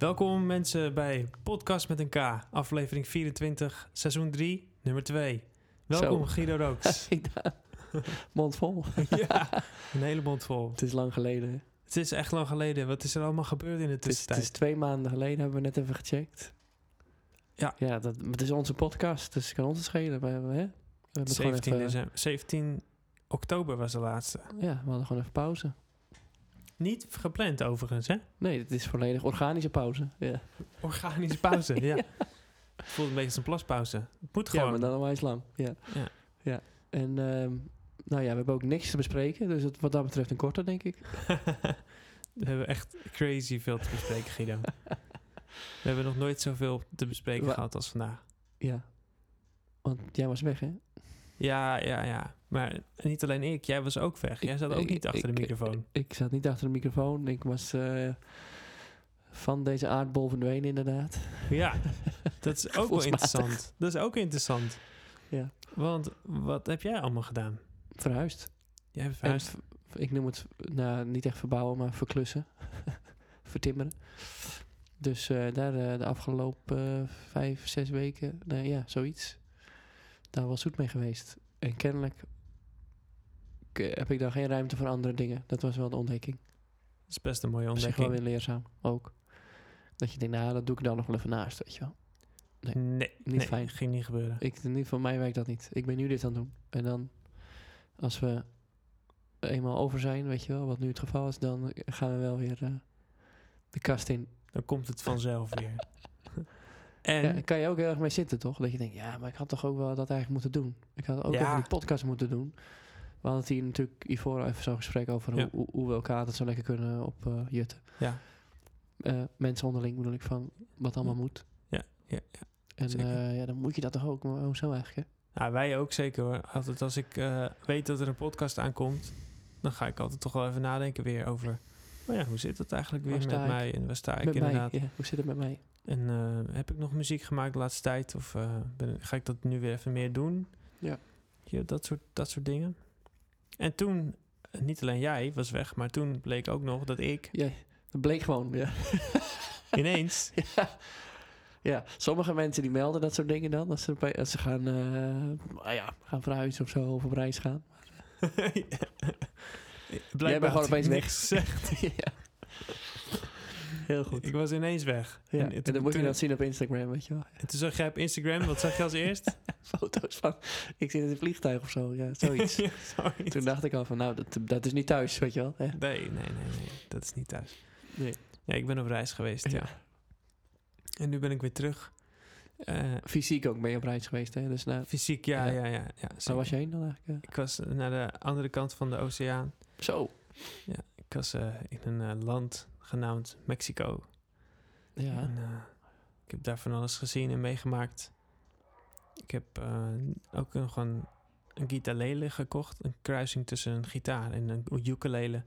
Welkom mensen bij Podcast met een K, aflevering 24, seizoen 3, nummer 2. Welkom Zo. Guido Rooks. Mond vol. ja, een hele mond vol. Het is lang geleden. hè? Het is echt lang geleden. Wat is er allemaal gebeurd in de Het is, het tussentijd? is twee maanden geleden, hebben we net even gecheckt. Ja. Ja, dat, het is onze podcast, dus het kan ons schelen. We, hebben, hè? we hebben het gewoon 17, even, december, 17 oktober was de laatste. Ja, we hadden gewoon even pauze. Niet gepland overigens, hè? Nee, het is volledig organische pauze. Ja, Organische pauze, ja. Het voelt een beetje als een plaspauze. Het moet ja gewoon. maar dan onwijs lang. Ja. Ja. ja. En ehm, nou ja, we hebben ook niks te bespreken. Dus het, wat dat betreft een korte, denk ik. We hebben echt crazy veel te bespreken, Guido. We hebben nog nooit zoveel te bespreken Wa- gehad als vandaag. Ja. Want jij was weg, hè? Ja, ja, ja. Maar niet alleen ik, jij was ook weg. Jij zat ook niet achter ik- de microfoon. Ik zat niet achter de microfoon. Ik was eh, van deze aardbol verdwenen, inderdaad. Ja, dat is ook wel interessant. Dat is ook interessant. Ja. Want wat heb jij allemaal gedaan? Verhuisd. Jij hebt verhuisd. ik noem het, nou, niet echt verbouwen, maar verklussen. Vertimmeren. Dus eh, daar eh, de afgelopen vijf, zes weken, nou ja, zoiets. Daar was zoet mee geweest. En kennelijk heb ik dan geen ruimte voor andere dingen. Dat was wel de ontdekking. Dat is best een mooie Dat is wel ontdekking. weer leerzaam, ook. Dat je denkt, nou, dat doe ik dan nog wel even naast, weet je wel. Nee, niet nee, fijn. ging niet gebeuren. Ik, niet, voor mij werkt dat niet. Ik ben nu dit aan het doen. En dan, als we eenmaal over zijn, weet je wel, wat nu het geval is, dan gaan we wel weer eh, de kast in. Dan komt het vanzelf weer. En Ja, kan je ook heel erg mee zitten, toch? Dat je denkt, ja, maar ik had toch ook wel dat eigenlijk moeten doen. Ik had ook Ja. even die podcast moeten doen. We hadden het hier natuurlijk hiervoor even zo'n gesprek over Ja. hoe, hoe, we elkaar altijd zo lekker kunnen op eh, jutten. ja, Eh, mensen onderling bedoel ik van wat allemaal moet. ja, ja. En zeker. eh, ja, dan moet je dat toch ook. Maar hoezo eigenlijk, hè? Nou, wij ook zeker hoor. Altijd als ik weet dat er een podcast aankomt, dan ga ik altijd toch wel even nadenken weer over. Oh ja, hoe zit het eigenlijk weer met ik? mij en waar sta ik met inderdaad? mij. Ja, hoe zit het met mij? En eh, heb ik nog muziek gemaakt de laatste tijd? Of eh, ben, ga ik dat nu weer even meer doen? Ja. Ja, dat, soort, dat soort dingen. En toen, eh, niet alleen jij was weg, maar toen bleek ook nog dat ik Ja, dat bleek gewoon, ja. ineens... ja. Ja, sommige mensen die melden dat soort dingen dan. Als ze, bij- als ze gaan, nou ja, gaan verhuizen of zo, of op reis gaan. Blijkbaar bent gewoon opeens weg. gezegd. ja. Heel goed. Ik was ineens weg. Ja. En En, toen- dan moet je dat zien op Instagram, weet je wel. En toen zag jij op Instagram, wat zag je als eerst? Foto's van, ik zit in een vliegtuig of zo, ja, zoiets. Ja, zoiets. Toen dacht ik al van, nou, dat, dat is niet thuis, weet je wel. hè? Nee, nee, nee, nee. Dat is niet thuis. Nee. Ja, ik ben op reis geweest, ja. Ja. En nu ben ik weer terug. Eh, Fysiek ook ben je op reis geweest, hè. Dus nou, fysiek, ja, Ja. ja, ja. ja, waar was je heen dan eigenlijk? Ik was naar de andere kant van de oceaan. Zo. Ik was eh, in een eh, land genaamd Mexico. Ja. En, eh, ik heb daar van alles gezien en meegemaakt. Ik heb eh, ook een, een guitarlele gekocht. Een kruising tussen een gitaar en een ukulele.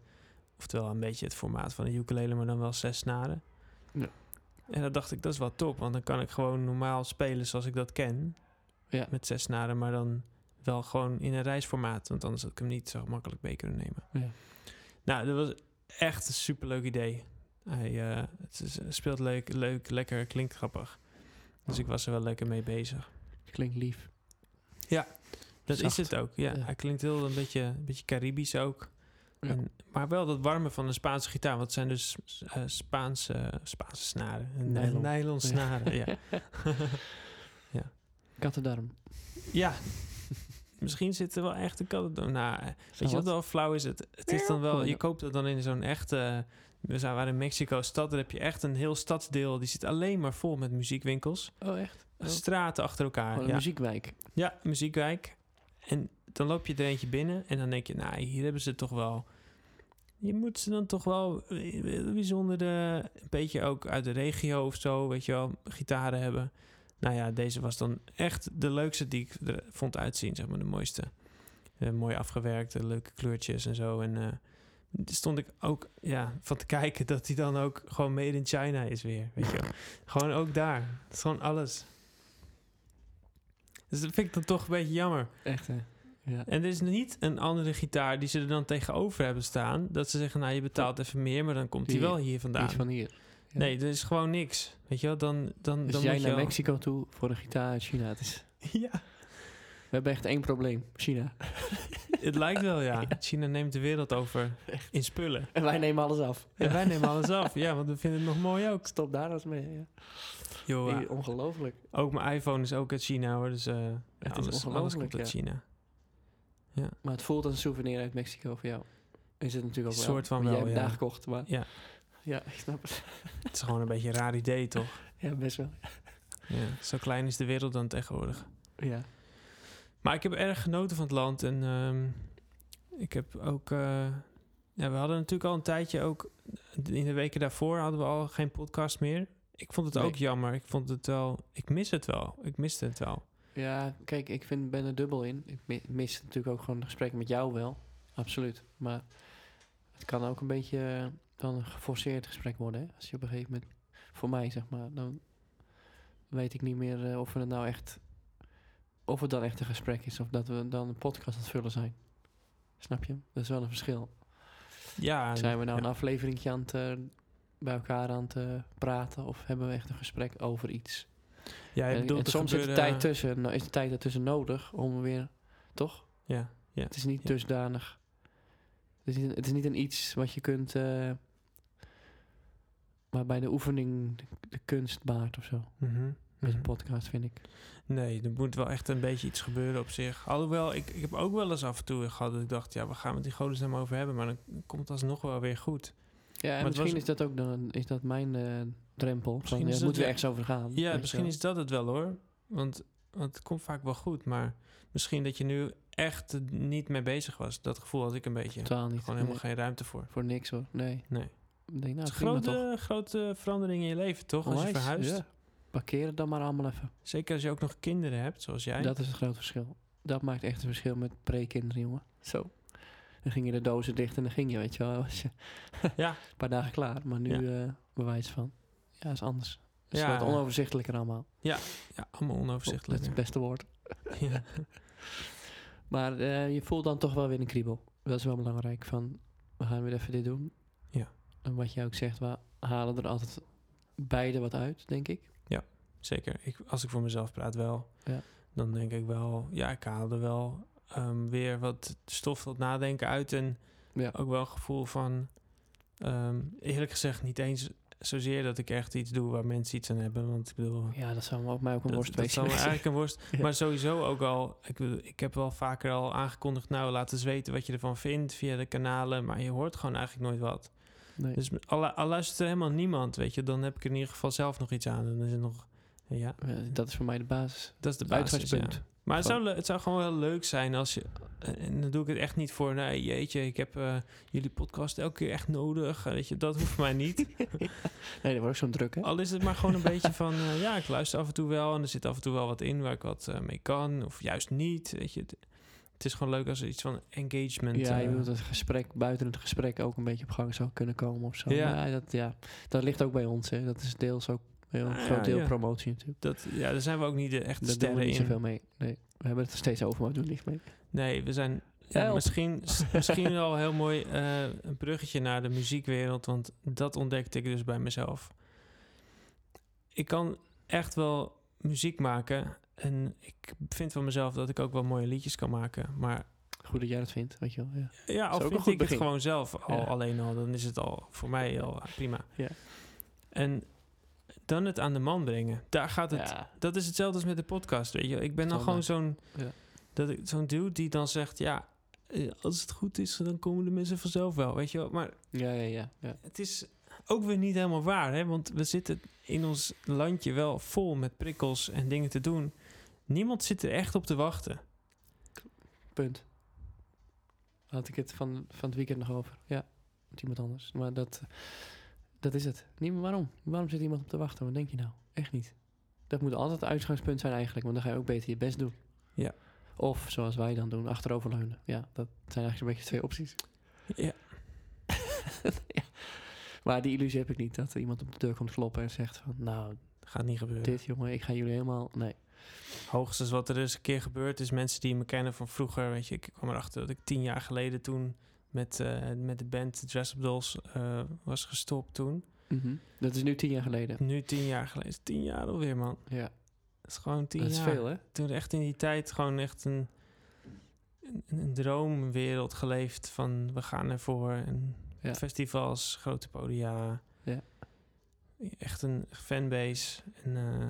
Oftewel een beetje het formaat van een ukulele, maar dan wel zes snaren. Ja. En dat dacht ik, dat is wel top. Want dan kan ik gewoon normaal spelen zoals ik dat ken. Ja. Met zes snaren, maar dan wel gewoon in een reisformaat. Want anders had ik hem niet zo makkelijk mee kunnen nemen. Ja. Nou, dat was echt een superleuk idee. Hij eh, het is, speelt leuk, leuk, lekker, klinkt grappig. Dus ik was er wel lekker mee bezig. Klinkt lief. Dat Zacht. is het ook, ja. Ja. Hij klinkt heel een beetje, een beetje Caribisch ook. Ja. En, maar wel dat warme van een Spaanse gitaar. Want het zijn dus eh, Spaanse, Spaanse snaren. Nylon. Nylon, snaren, ja. Kattendarm. ja. Misschien zit er wel echt een kat. Nou, weet je wat? wel flauw is? Het, het is dan wel, je koopt het dan in zo'n echte... We waren in Mexico stad, daar heb je echt een heel stadsdeel. Die zit alleen maar vol met muziekwinkels. Oh, echt? Oh. Straten achter elkaar. Ja. muziekwijk. Ja, muziekwijk. En dan loop je er eentje binnen en dan denk je, nou, hier hebben ze toch wel. Je moet ze dan toch wel eh, bijzondere, een beetje ook uit de regio of zo, weet je wel, gitaren hebben. Nou ja, deze was dan echt de leukste die ik er vond uitzien, zeg maar, de mooiste. Eh, mooi afgewerkte, leuke kleurtjes en zo. En eh, stond ik ook ja, van te kijken dat hij dan ook gewoon made in China is weer, weet je wel. gewoon ook daar. Het is gewoon alles. Dus dat vind ik dan toch een beetje jammer. Echt, hè? Ja. En er is niet een andere gitaar die ze er dan tegenover hebben staan. Dat ze zeggen, nou je betaalt even meer, maar dan komt die Die- wel hier vandaan. is van hier. Ja. Nee, er is gewoon niks. Weet je wel, dan, dan, Dus dan jij moet je naar wel- Mexico toe voor een gitaar uit China. Het is, Ja, hebben echt één probleem. China. het lijkt wel, ja. Ja. China neemt de wereld over in spullen. En wij nemen alles af. En wij nemen alles af. Ja, want we vinden het nog mooi ook. Stop daar eens mee. Ja. Joh, Nee, ongelooflijk. ook mijn iPhone is ook uit China hoor. Dus eh, ja, is alles, alles ongelooflijk, komt uit ja. China. Maar het voelt als een souvenir uit Mexico voor jou. Is het natuurlijk ook Een wel. soort van want Jij wel, hebt ja. daar gekocht, maar... Ja. Ja, ik snap het. Het is gewoon een beetje een raar idee, toch? Ja, best wel. Ja, zo klein is de wereld dan tegenwoordig. Ja. Maar ik heb erg genoten van het land. En ehm, ik heb ook... eh, ja, we hadden natuurlijk al een tijdje ook... In de weken daarvoor hadden we al geen podcast meer. Ik vond het Nee. ook jammer. Ik vond het wel... Ik mis het wel. Ik miste het wel. Ja, kijk, ik vind, ben er dubbel in. Ik mi- mis natuurlijk ook gewoon een gesprek met jou wel. Absoluut. Maar het kan ook een beetje eh, dan een geforceerd gesprek worden. Hè? Als je op een gegeven moment, voor mij zeg maar, dan weet ik niet meer eh, of we het nou echt, of het dan echt een gesprek is of dat we dan een podcast aan het vullen zijn. Snap je? Dat is wel een verschil. Ja, Zijn we nou ja. een afleveringje aan het, eh, bij elkaar aan het eh, praten of hebben we echt een gesprek over iets? Ja, En- bedoelt en soms zit er gebeuren- tijd tussen, nou, is de tijd ertussen nodig om weer, toch? Ja, ja. Het is niet Ja. dusdanig. Het is niet, het is niet een iets wat je kunt. eh waarbij de oefening de, de kunst baart of zo. Mhm, Met mhm. een podcast, vind ik. Nee, er moet wel echt een beetje iets gebeuren op zich. Alhoewel, ik, ik heb ook wel eens af en toe gehad dat ik dacht... ja, we gaan het die godesnaam over hebben... maar dan komt het alsnog wel weer goed. Ja, en misschien was- is dat ook dan, is dat mijn eh, drempel. Misschien Van, ja, moeten we ergens over gaan. Ja, misschien is dat het wel hoor. Want, want het komt vaak wel goed. Maar misschien dat je nu echt niet mee bezig was. Dat gevoel had ik een beetje. Totaal niet. Gewoon helemaal Nee, geen ruimte voor. Voor niks hoor. Nee. Nee. Ik denk, nou, het is een grote, grote verandering in je leven, toch? Als je verhuist. Ja. Parkeer het dan maar allemaal even. Zeker als je ook nog kinderen hebt, zoals jij. Dat is het grote verschil. Dat maakt echt een verschil met pre-kinderen, jongen. Zo. Dan ging je de dozen dicht en dan ging je, weet je wel. Was je Ja. een paar dagen klaar. Maar nu eh bewijs van. Ja, is anders. Het is Ja. wat onoverzichtelijker allemaal. Ja, allemaal Dat onoverzichtelijk. is het beste woord. ja. Maar eh, je voelt dan toch wel weer een kriebel. Dat is wel belangrijk. Van, we gaan weer even dit doen. Ja. En wat je ook zegt, we halen er altijd beide wat uit, denk ik. Zeker. Ik, als ik voor mezelf praat wel, Ja. dan denk ik wel, ja, ik haal er wel ehm, weer wat stof tot nadenken uit. En Ja. ook wel een gevoel van, ehm, eerlijk gezegd, niet eens zozeer dat ik echt iets doe waar mensen iets aan hebben. Want ik bedoel, Ja, dat zou ook mij ook een dat, worst dat zou me eigenlijk een worst. Ja. Maar sowieso ook al, ik, ik heb wel vaker al aangekondigd, nou, laat eens weten wat je ervan vindt via de kanalen. Maar je hoort gewoon eigenlijk nooit wat. Nee. Dus al, al luistert er helemaal niemand, weet je, dan heb ik er in ieder geval zelf nog iets aan. En dan is het nog, ja, dat is voor mij de basis. dat is de basis, uitgangspunt. ja. Maar het zou, het zou gewoon wel leuk zijn als je... eh, En dan doe ik het echt niet voor... Nee, jeetje, ik heb eh, jullie podcast elke keer echt nodig. Eh, Weet je, dat hoeft mij niet. Nee, dat wordt ook zo'n druk, hè? Al is het maar gewoon een beetje van... ja, ik luister af en toe wel. En er zit af en toe wel wat in waar ik wat eh, mee kan. Of juist niet. Weet je, het, het is gewoon leuk als er iets van engagement... Ja, je wilt het gesprek buiten het gesprek ook een beetje op gang zou kunnen komen of zo. Ja. Ja, dat, ja. dat ligt ook bij ons. Hè. Dat is deels ook heel Ah, groot deel ja. promotie natuurlijk. dat, ja, daar zijn we ook niet de echte Daar doen we sterren niet in. zoveel mee. Nee, we hebben het er steeds over, maar we doen niks mee. Nee, we zijn ja, misschien, misschien wel heel mooi eh, een bruggetje naar de muziekwereld, want dat ontdekte ik dus bij mezelf. Ik kan echt wel muziek maken en ik vind van mezelf dat ik ook wel mooie liedjes kan maken, maar Goed dat jij dat vindt, weet je wel. Ja. ja, een vind ik het gewoon zelf al Ja. alleen al, dan is het al voor mij al prima. Ja. En dan het aan de man brengen, daar gaat het Ja. dat is hetzelfde als met de podcast, weet je. Ik ben dan gewoon zo'n Ja. dat ik zo'n dude die dan zegt, ja, eh, als het goed is, dan komen de mensen vanzelf wel, weet je wel. Maar Ja, ja, ja. ja. het is ook weer niet helemaal waar, hè? Want we zitten in ons landje wel vol met prikkels en dingen te doen. Niemand zit er echt op te wachten. Punt. Had ik het van, van het weekend nog over. Ja, met iemand anders. Maar dat, dat is het. Niet, waarom? Waarom zit iemand op te wachten? Wat denk je nou? Echt niet. Dat moet altijd het uitgangspunt zijn eigenlijk. Want dan ga je ook beter je best doen. Ja. Of, zoals wij dan doen, achteroverleunen. Ja, dat zijn eigenlijk een beetje twee opties. Ja. ja. Maar die illusie heb ik niet. Dat er iemand op de deur komt kloppen en zegt van... Nou, Gaat niet gebeuren. dit jongen, ik ga jullie helemaal... Nee. Hoogstens wat er eens een keer gebeurd is, mensen die me kennen van vroeger, weet je, ik kwam erachter dat ik tien jaar geleden toen met, eh, met de band Dress Up Dolls eh, was gestopt toen. Mhm. Dat is nu tien jaar geleden. Nu tien jaar geleden. Tien jaar alweer, man. Ja, Dat is gewoon tien dat is jaar. veel, hè? Toen echt in die tijd gewoon echt een, een, een droomwereld geleefd van we gaan ervoor. En Ja. festivals, grote podia. Ja. Echt een fanbase. En, eh,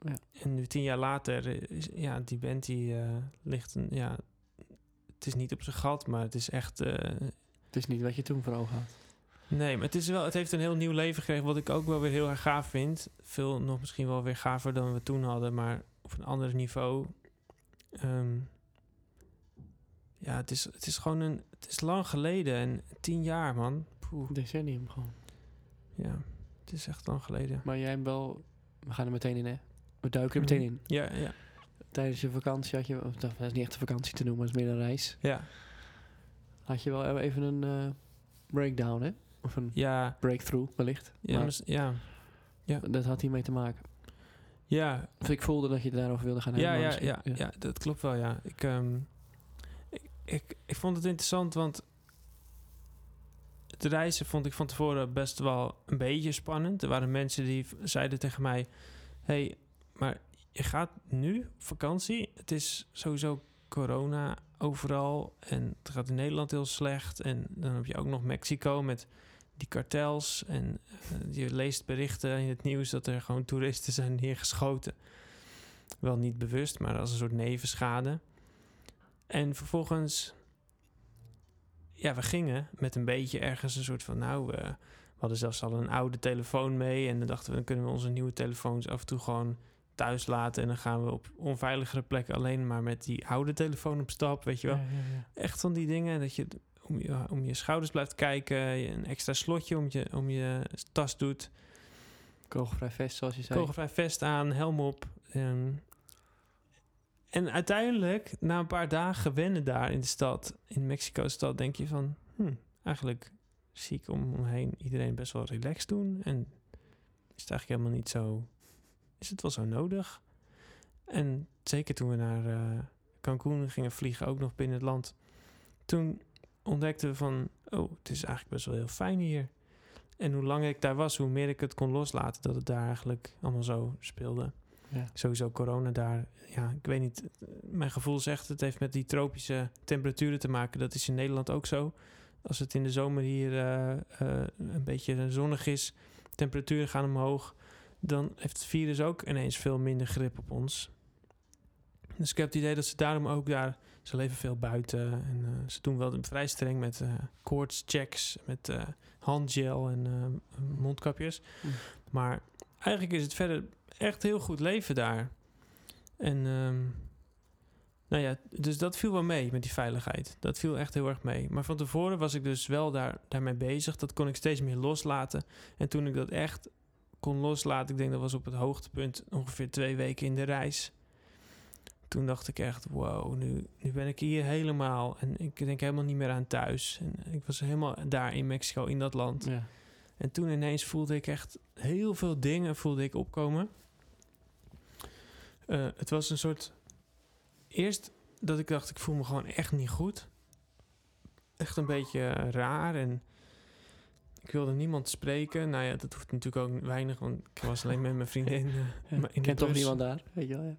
Ja. en nu tien jaar later, is, ja, die band die ligt een, ja, het is niet op zijn gat, maar het is echt, eh, Het is niet wat je toen voor ogen had. nee, maar het is wel, het heeft een heel nieuw leven gekregen, wat ik ook wel weer heel erg gaaf vind. Veel nog misschien wel weer gaver dan we toen hadden, maar op een ander niveau. Ehm, ja, het is, het is gewoon een, het is lang geleden en tien jaar, man. Poeh. Decennium gewoon. Ja, het is echt lang geleden. Maar jij hebt wel... We gaan er meteen in, hè? We duiken er meteen in. Ja, ja, Tijdens je vakantie had je... Of, dat is niet echt een vakantie te noemen, het is meer een reis. ja. Had je wel even een eh, breakdown, hè? Of een Ja, breakthrough, wellicht. ja, Maar maar s- ja, Dat had hiermee te maken. ja, Of ik voelde dat je daarover wilde gaan ja, hebben. ja, maar ja, misschien- ja, dat klopt wel, ja. Ik, ehm, ik, ik, ik vond het interessant, want het reizen vond ik van tevoren best wel een beetje spannend. Er waren mensen die zeiden tegen mij... hey, maar je gaat nu op vakantie. Het is sowieso corona overal en het gaat in Nederland heel slecht. En dan heb je ook nog Mexico met die kartels. En eh, je leest berichten in het nieuws dat er gewoon toeristen zijn neergeschoten. Wel niet bewust, maar als een soort nevenschade. En vervolgens, ja, we gingen met een beetje ergens een soort van, nou, eh, we hadden zelfs al een oude telefoon mee. En dan dachten we, dan kunnen we onze nieuwe telefoons af en toe gewoon thuis laten. En dan gaan we op onveiligere plekken alleen maar met die oude telefoon op stap, weet je wel. Ja, ja, ja. Echt van die dingen dat je om je, om je schouders blijft kijken, je een extra slotje om je, om je tas doet. Kogelvrij vest, zoals je zei. Kogelvrij vest aan, helm op. en uiteindelijk, na een paar dagen wennen daar in de stad, in Mexico-stad, denk je van... Hm, eigenlijk zie ik om me heen iedereen best wel relaxed doen. En is het eigenlijk helemaal niet zo... Is het wel zo nodig? En zeker toen we naar eh, Cancún gingen vliegen, ook nog binnen het land... Toen ontdekten we van... Oh, het is eigenlijk best wel heel fijn hier. En hoe langer ik daar was, hoe meer ik het kon loslaten dat het daar eigenlijk allemaal zo speelde. Ja. Sowieso corona daar, ja, ik weet niet. Mijn gevoel zegt het heeft met die tropische temperaturen te maken. Dat is in Nederland ook zo. Als het in de zomer hier eh, eh, een beetje zonnig is, temperaturen gaan omhoog, dan heeft het virus ook ineens veel minder grip op ons. Dus ik heb het idee dat ze daarom ook daar, ze leven veel buiten en eh, ze doen wel vrij streng met eh koortschecks, met eh, handgel en mondkapjes. Mm. Maar eigenlijk is het verder echt heel goed leven daar. En ehm, nou ja, dus dat viel wel mee met die veiligheid. Dat viel echt heel erg mee. Maar van tevoren was ik dus wel daar, daarmee bezig. Dat kon ik steeds meer loslaten. En toen ik dat echt kon loslaten, ik denk dat was op het hoogtepunt ongeveer twee weken in de reis. Toen dacht ik echt, wow, nu, nu ben ik hier helemaal. En ik denk helemaal niet meer aan thuis. En ik was helemaal daar in Mexico, in dat land. Ja. En toen ineens voelde ik echt heel veel dingen voelde ik opkomen. Eh, het was een soort... Eerst dat ik dacht, ik voel me gewoon echt niet goed. Echt een beetje raar en... Ik wilde niemand spreken. Nou ja, dat hoeft natuurlijk ook weinig, want ik was alleen met mijn vriendin. Ja. in Ik de ken toch niemand daar, weet je wel. Ja.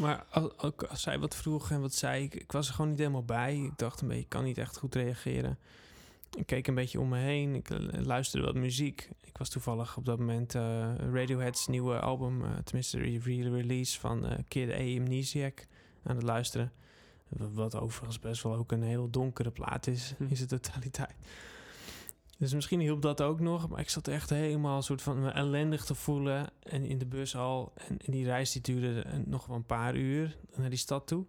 Maar ook als zij wat vroeg en wat zei, ik, ik was er gewoon niet helemaal bij. Ik dacht een beetje, ik kan niet echt goed reageren. Ik keek een beetje om me heen. Ik luisterde wat muziek. Ik was toevallig op dat moment eh, Radiohead's nieuwe album, eh, tenminste de re- release van eh Kid A. Amnesiac aan het luisteren. Wa- Wat overigens best wel ook een heel donkere plaat is Hm. in zijn totaliteit. Dus misschien hielp dat ook nog. Maar ik zat echt helemaal een soort van me ellendig te voelen. En in de bus al. En, en die reis die duurde nog wel een paar uur naar die stad toe.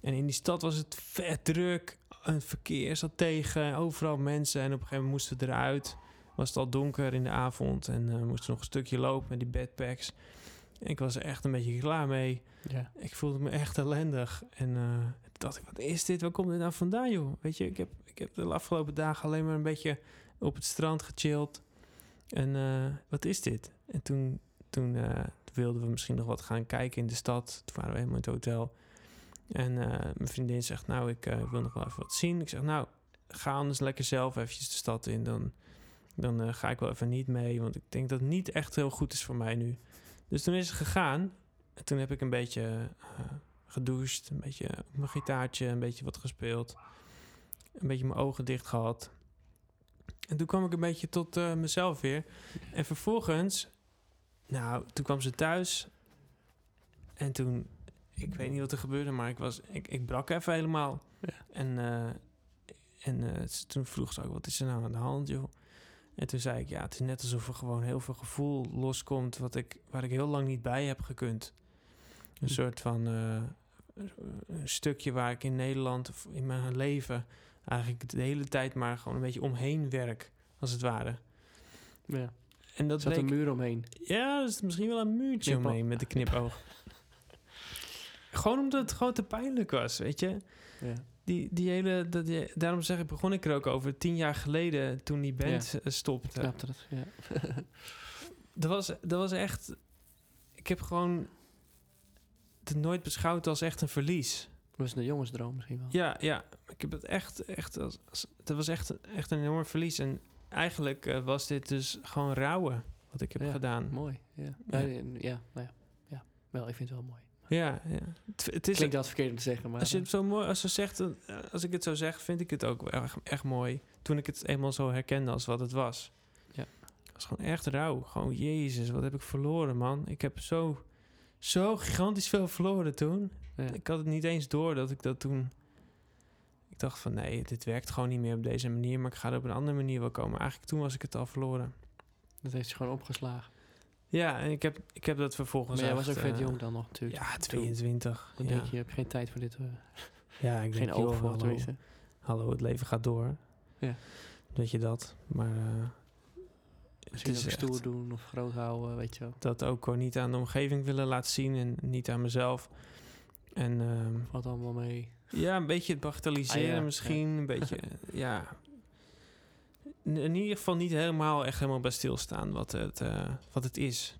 En in die stad was het vet druk. Het verkeer zat tegen. Overal mensen. En op een gegeven moment moesten we eruit. Was het al donker in de avond. En eh, moesten nog een stukje lopen met die backpacks. En ik was er echt een beetje klaar mee. Ja. Ik voelde me echt ellendig. En toen dacht ik, wat is dit? Waar komt dit nou vandaan, joh? Weet je, ik heb, ik heb de afgelopen dagen alleen maar een beetje op het strand gechilled. En eh, wat is dit? En toen, toen eh, wilden we misschien nog wat gaan kijken in de stad. Toen waren we helemaal in het hotel. En eh, mijn vriendin zegt, nou, ik wil nog wel even wat zien. Ik zeg, nou, ga anders lekker zelf eventjes de stad in. Dan Dan ga ik wel even niet mee, want ik denk dat het niet echt heel goed is voor mij nu. Dus toen is het gegaan. En toen heb ik een beetje gedoucht, een beetje op mijn gitaartje, een beetje wat gespeeld. Een beetje mijn ogen dicht gehad. En toen kwam ik een beetje tot eh, mezelf weer. En vervolgens, nou, toen kwam ze thuis. En toen, ik weet niet wat er gebeurde, maar ik, was, ik, ik brak even helemaal. Ja. En, eh, en eh, toen vroeg ze ook, wat is er nou aan de hand, joh? En toen zei ik, ja, het is net alsof er gewoon heel veel gevoel loskomt... Wat ik, waar ik heel lang niet bij heb gekund. Een Hm. soort van een stukje waar ik in Nederland of in mijn leven... eigenlijk de hele tijd maar gewoon een beetje omheen werk, als het ware. Ja. En Er dat zat bleek... een muur omheen. Ja, dat is misschien wel een muurtje omheen met de knipoog. gewoon omdat het gewoon te pijnlijk was, weet je. Ja. Die, die hele, dat, die- daarom zeg ik, begon ik er ook over. Tien jaar geleden, toen die band eh, stopte. Snapte dat? Ja. Dat, was, dat was echt... Ik heb gewoon het nooit beschouwd als echt een verlies. Dat was een jongensdroom misschien wel. Ja, ja. Ik heb het echt, echt dat was echt, echt een enorm verlies. En eigenlijk eh, was dit dus gewoon rouwen, wat ik heb Ja, gedaan. Mooi. Ja. Ja. Ja. ja, nou ja. Ja. Wel, ik vind het wel mooi. Ja, ja. Het, het is, Klinkt dat verkeerd om te zeggen, maar... als je het zo mooi, als, je zegt, als ik het zo zeg, vind ik het ook erg, echt mooi. Toen ik het eenmaal zo herkende als wat het was. Ja. Het was gewoon echt rauw. Gewoon, jezus, wat heb ik verloren, man. Ik heb zo, zo gigantisch veel verloren toen. Ja. Ik had het niet eens door dat ik dat toen... Ik dacht van, nee, dit werkt gewoon niet meer op deze manier... maar ik ga er op een andere manier wel komen. Eigenlijk toen was ik het al verloren. Dat heeft je gewoon opgeslagen. Ja, en ik heb, ik heb dat vervolgens Maar jij was ook vet eh, jong dan nog natuurlijk. Ja, Toen- 22. Dan ja. denk je, je hebt geen tijd voor dit. eh, ja, ik geen denk, oog voor, hallo, tenminste. hallo, het leven gaat door. Ja. Weet je dat? Maar eh, Misschien is ook stoer echt- doen of groot houden, weet je wel. dat ook gewoon niet aan de omgeving willen laten zien... en niet aan mezelf. En Valt allemaal mee. Ja, een beetje het bagatelliseren Ah, ja, misschien. Een beetje, ja. In ieder geval niet helemaal echt helemaal bij stilstaan wat het, eh, wat het is.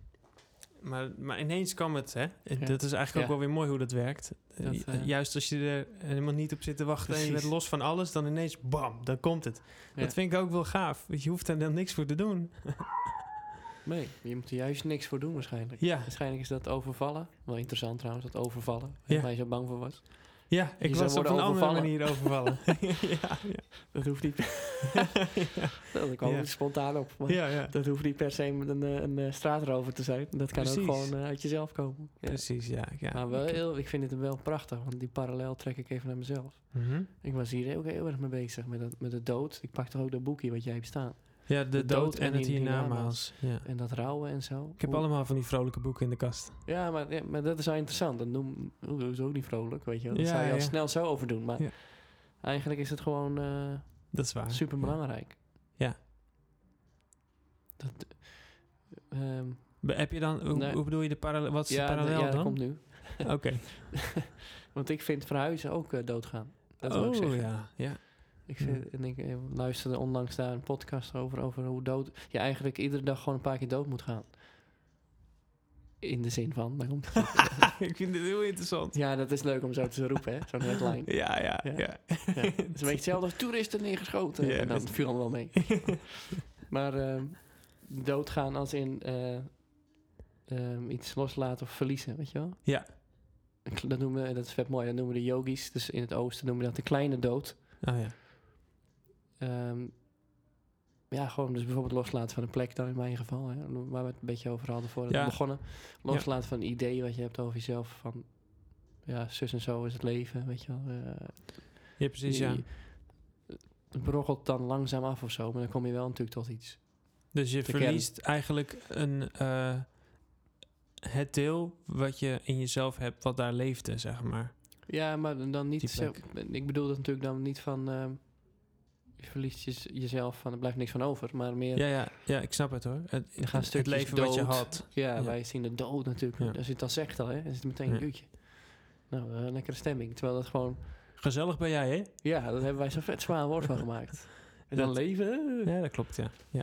Maar, maar ineens kwam het, hè. Ja. Dat is eigenlijk ook wel weer mooi hoe dat werkt. Eh, Dat, eh, Juist als je er helemaal niet op zit te wachten en je bent los van alles, dan ineens, bam, dan komt het. Dat vind ik ook wel gaaf. Je hoeft er dan niks voor te doen. Nee, je moet er juist niks voor doen waarschijnlijk. Ja, Waarschijnlijk is dat overvallen. Wel interessant trouwens, dat overvallen. Ja. Waar je zo bang voor was. ja ik Je was op een worden andere overvallen. manier overvallen. ja, ja. Dat hoeft niet... dat kwam Ja. er spontaan op. Maar. Dat hoeft niet per se een, eh, een, eh, straatrover te zijn. Dat kan Precies. ook gewoon eh, uit jezelf komen. Precies, ja. ja. Maar wel Ik- heel, ik vind het wel prachtig, want die parallel trek ik even naar mezelf. Mhm. Ik was hier ook heel erg mee bezig met, dat, met de dood. Ik pak toch ook dat boekje wat jij hebt staan. Ja, de, De dood, dood en en het hiernamaals. Ja. En dat rouwen en zo. Ik heb Hoe- allemaal van die vrolijke boeken in de kast. Ja, maar, ja, maar dat is wel interessant. Dat noem, dat is ook niet vrolijk, weet je wel. Daar Ja, zou je al snel zo over doen. Maar Ja. eigenlijk is het gewoon eh, Dat is waar. super belangrijk. Ja. Dat, ehm, Heb je dan, hoe, bedoel je de parallel? Wat is ja, de parallel ja, dat dan? komt nu. Oké. Want ik vind verhuizen ook eh, doodgaan. Dat wil ik oh zeggen. ja, ja. Ik, en ik eh, luisterde onlangs daar een podcast over, over hoe dood je eigenlijk iedere dag gewoon een paar keer dood moet gaan. In de zin van, daar komt het. ik vind dit heel interessant. ja, dat is leuk om zo te roepen, hè? Zo'n headline. Ja, ja, Ja. ja. Ja. Het is een beetje hetzelfde als toeristen neergeschoten. Ja, en dan dat- viel allemaal mee. Maar ehm, doodgaan als in eh, ehm, iets loslaten of verliezen, weet je wel? Ja. Dat noemen we, dat is vet mooi, dat noemen de yogis, dus in het oosten noemen we dat de kleine dood. Oh ja. Ehm, ja, gewoon dus bijvoorbeeld loslaten van een plek dan in mijn geval, hè, waar we het een beetje over hadden voordat Ja. we begonnen. Loslaten van een idee wat je hebt over jezelf, van ja, zus en zo is het leven, weet je wel. eh, Ja, precies, ja. Het brokkelt dan langzaam af of zo, maar dan kom je wel natuurlijk tot iets. Dus je verliest eigenlijk een, eh, het deel wat je in jezelf hebt, wat daar leefde, zeg maar. Ja, maar dan niet. Zo, ik bedoel dat natuurlijk dan niet van. ehm, verliest je, jezelf van. Er blijft niks van over. Maar meer. Ja, ja, ja, ik snap het hoor. Het, het, het leven wat je dood. had. Ja, Ja. wij zien de dood natuurlijk. Ja. Als je het dan zegt al, hè, is het meteen een uurtje. Nou, eh, lekkere stemming. Terwijl dat gewoon. Gezellig ben jij, hè? Ja, daar hebben wij zo'n vet zwaar woord van gemaakt. En dan Dat- leven. Ja, dat klopt, ja. Ja,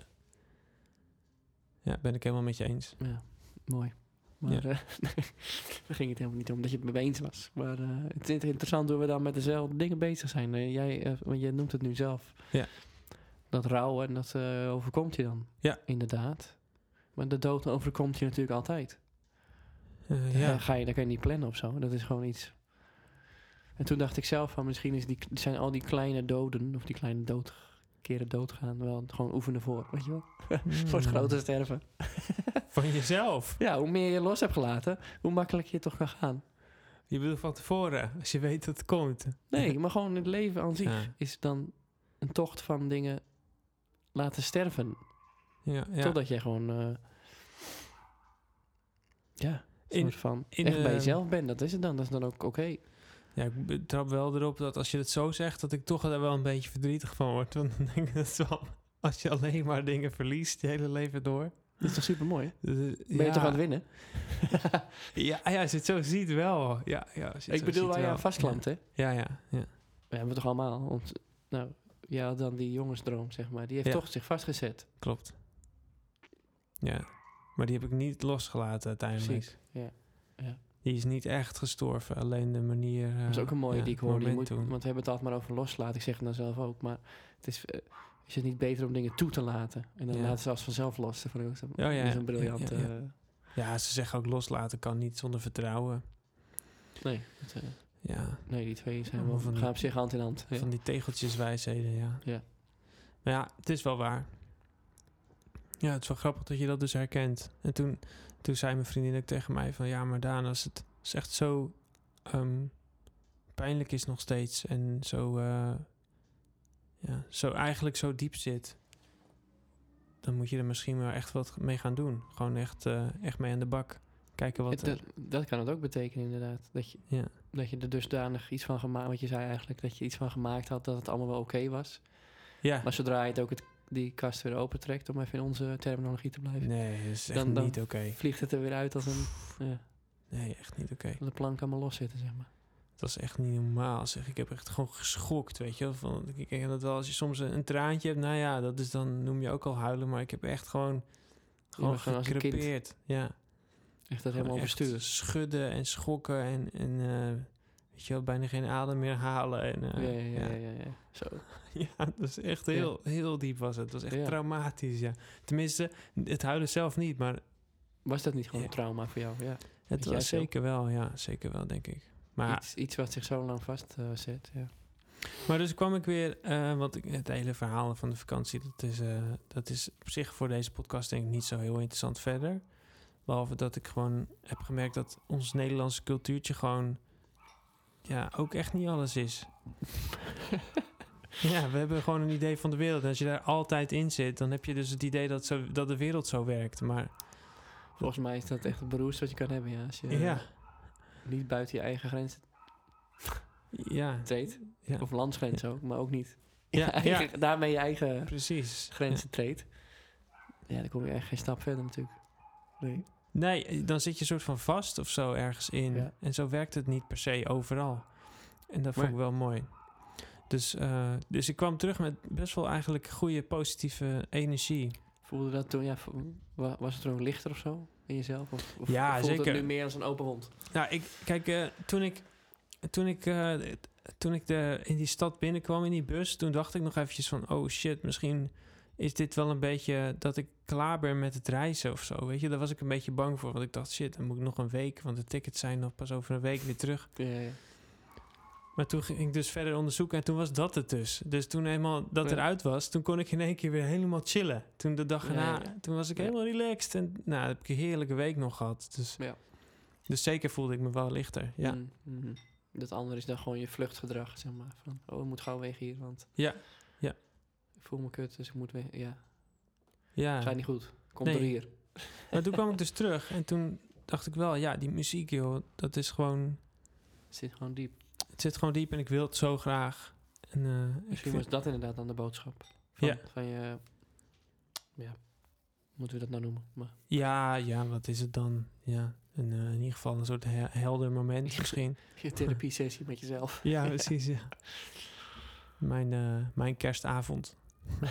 ja ben ik helemaal met je eens. Ja, mooi. Maar Ja. eh, daar ging het helemaal niet om dat je het mee eens was. Maar eh, het is interessant hoe we dan met dezelfde dingen bezig zijn. Eh, jij, want jij noemt het nu zelf. Ja. dat rouw en dat overkomt je dan. Ja. Inderdaad. Maar de dood overkomt je natuurlijk altijd. Ja. ga je, daar kan je niet plannen of zo. Dat is gewoon iets. En toen dacht ik zelf van misschien is die, zijn al die kleine doden, of die kleine dood, keren doodgaan, wel gewoon oefenen voor, weet je wel? Voor het Mm. grote sterven. Van jezelf. Ja, hoe meer je los hebt gelaten, hoe makkelijker je toch kan gaan. Je bedoelt van tevoren, als je weet dat het komt. Nee, maar gewoon het leven aan zich Ja. is dan een tocht van dingen laten sterven. Ja, ja. Totdat je gewoon, eh, ja, In- van in, echt bij eh, jezelf bent. Dat is het dan. Dat is dan ook oké. Ja, ik trap wel erop dat als je het zo zegt, dat ik toch daar wel een beetje verdrietig van word. Want dan denk ik dat wel, als je alleen maar dingen verliest je hele leven door. Dat is toch super mooi? Eh, Ben je ja, toch aan het winnen? Ja, ja, als je het zo ziet wel. Ja, ja, Ik bedoel ziet waar je wel. aan vastklampt, hè? Ja, ja, ja. We hebben het toch allemaal. Want, nou, had dan die jongensdroom, zeg maar. Die heeft Ja. toch zich vastgezet. klopt. Ja, maar die heb ik niet losgelaten uiteindelijk. Precies. Ja. Die is niet echt gestorven, alleen de manier... Dat is ook een mooie ja, die ik hoorde. Want we hebben het altijd maar over loslaten. Ik zeg het nou zelf ook. Maar het is, eh, is het niet beter om dingen toe te laten? En dan Ja. laten ze als vanzelf los. Dat zo- Ja, is een ja, briljant... ja, ja. eh, Ja, ze zeggen ook loslaten kan niet zonder vertrouwen. nee, het, eh, Ja, nee, die twee zijn wel, van gaan op zich hand in hand. Van die tegeltjeswijsheden, ja. Ja. Maar ja, het is wel waar. Ja, het is wel grappig dat je dat dus herkent. En toen, toen zei mijn vriendin ook tegen mij van... Ja, maar Daan, als het als echt zo ehm, pijnlijk is nog steeds... en zo, eh, ja, zo eigenlijk zo diep zit... dan moet je er misschien wel echt wat mee gaan doen. Gewoon echt, eh, echt mee aan de bak. Kijken wat... Dat, dat kan het ook betekenen, inderdaad. Dat je, ja. dat je er dusdanig iets van gemaakt... Wat je zei eigenlijk, dat je iets van gemaakt had... dat het allemaal wel oké was. ja. Maar zodra je het ook het, die kast weer opentrekt... om even in onze terminologie te blijven... Nee, dat is echt Dan- dan- niet oké. vliegt het er weer uit als een... Ja, Nee, echt niet oké. de plank allemaal los zitten, zeg maar. Dat is echt niet normaal. Zeg. Ik heb echt gewoon geschokt, weet je wel. Van, ik ken dat wel als je soms een, een traantje hebt. Nou ja, dat is dan noem je ook al huilen. Maar ik heb echt gewoon, gewoon gekrepeerd. Ja, Echt dat helemaal echt overstuur. schudden en schokken en, en eh, weet je wel, bijna geen adem meer halen. En, Ja, eh, ja, ja, ja, ja. Zo. Ja, dat is echt heel, heel diep was het. Het was echt Ja. traumatisch, ja. Tenminste, het huilen zelf niet, maar Was dat niet gewoon Ja. een trauma voor jou? Ja. het was zeker wel, ja. Zeker wel, denk ik. Maar Iets, iets wat zich zo lang vastzet. ja. Maar dus kwam ik weer, eh, want het hele verhaal van de vakantie, dat is, eh, dat is op zich voor deze podcast denk ik niet zo heel interessant verder. Behalve dat ik gewoon heb gemerkt dat ons Nederlandse cultuurtje gewoon, ja, ook echt niet alles is. ja, we hebben gewoon een idee van de wereld. En als je daar altijd in zit, dan heb je dus het idee dat, zo, dat de wereld zo werkt. Maar Volgens mij is dat echt het beroerdste wat je kan hebben. Ja. Als je ja, niet buiten je eigen grenzen ja, treedt. ja, Of landsgrenzen ook, maar ook niet. Ja, eigen- Daarmee je eigen precies. grenzen treedt. Ja, dan kom je echt geen stap verder natuurlijk. Nee. Nee, dan zit je soort van vast of zo ergens in. En zo werkt het niet per se overal. En dat vond Maar- ik wel mooi. Dus, eh, dus ik kwam terug met best wel eigenlijk goede positieve energie. Voelde dat toen, ja, was het er ook lichter of zo in jezelf? Of, of Ja, voelt zeker. het nu meer als een open wond? Nou, ik, kijk, eh, toen ik, toen ik, eh, toen ik de, in die stad binnenkwam in die bus, toen dacht ik nog eventjes van, oh shit, misschien is dit wel een beetje dat ik klaar ben met het reizen of zo. Weet je, daar was ik een beetje bang voor, want ik dacht, shit, dan moet ik nog een week, want de tickets zijn nog pas over een week weer terug. Ja, ja. Maar toen ging ik dus verder onderzoeken en toen was dat het dus. Dus toen eenmaal dat Ja. eruit was, toen kon ik in één keer weer helemaal chillen. Toen de dag erna, ja. toen was ik helemaal relaxed. En nou, heb ik een heerlijke week nog gehad. Dus, Ja. dus zeker voelde ik me wel lichter. Ja, Mm, mhm. Dat andere is dan gewoon je vluchtgedrag, zeg maar. Van, oh, ik moet gauw weg hier, want ja, ja. ik voel me kut, dus ik moet weg. Ja, ja. gaat niet goed. Komt Nee. door hier. Maar toen kwam ik dus terug en toen dacht ik wel, ja, die muziek, joh, dat is gewoon, Het zit gewoon diep. Het zit gewoon diep en ik wil het zo graag. En, eh, Misschien was dat inderdaad dan de boodschap. Van, Ja. Van je, ja, moeten we dat nou noemen? Maar ja, ja, wat is het dan? Ja, een, eh, in ieder geval een soort he- helder moment misschien. je therapie sessie met jezelf. Ja, precies. Ja. Mijn, eh, mijn kerstavond. ja,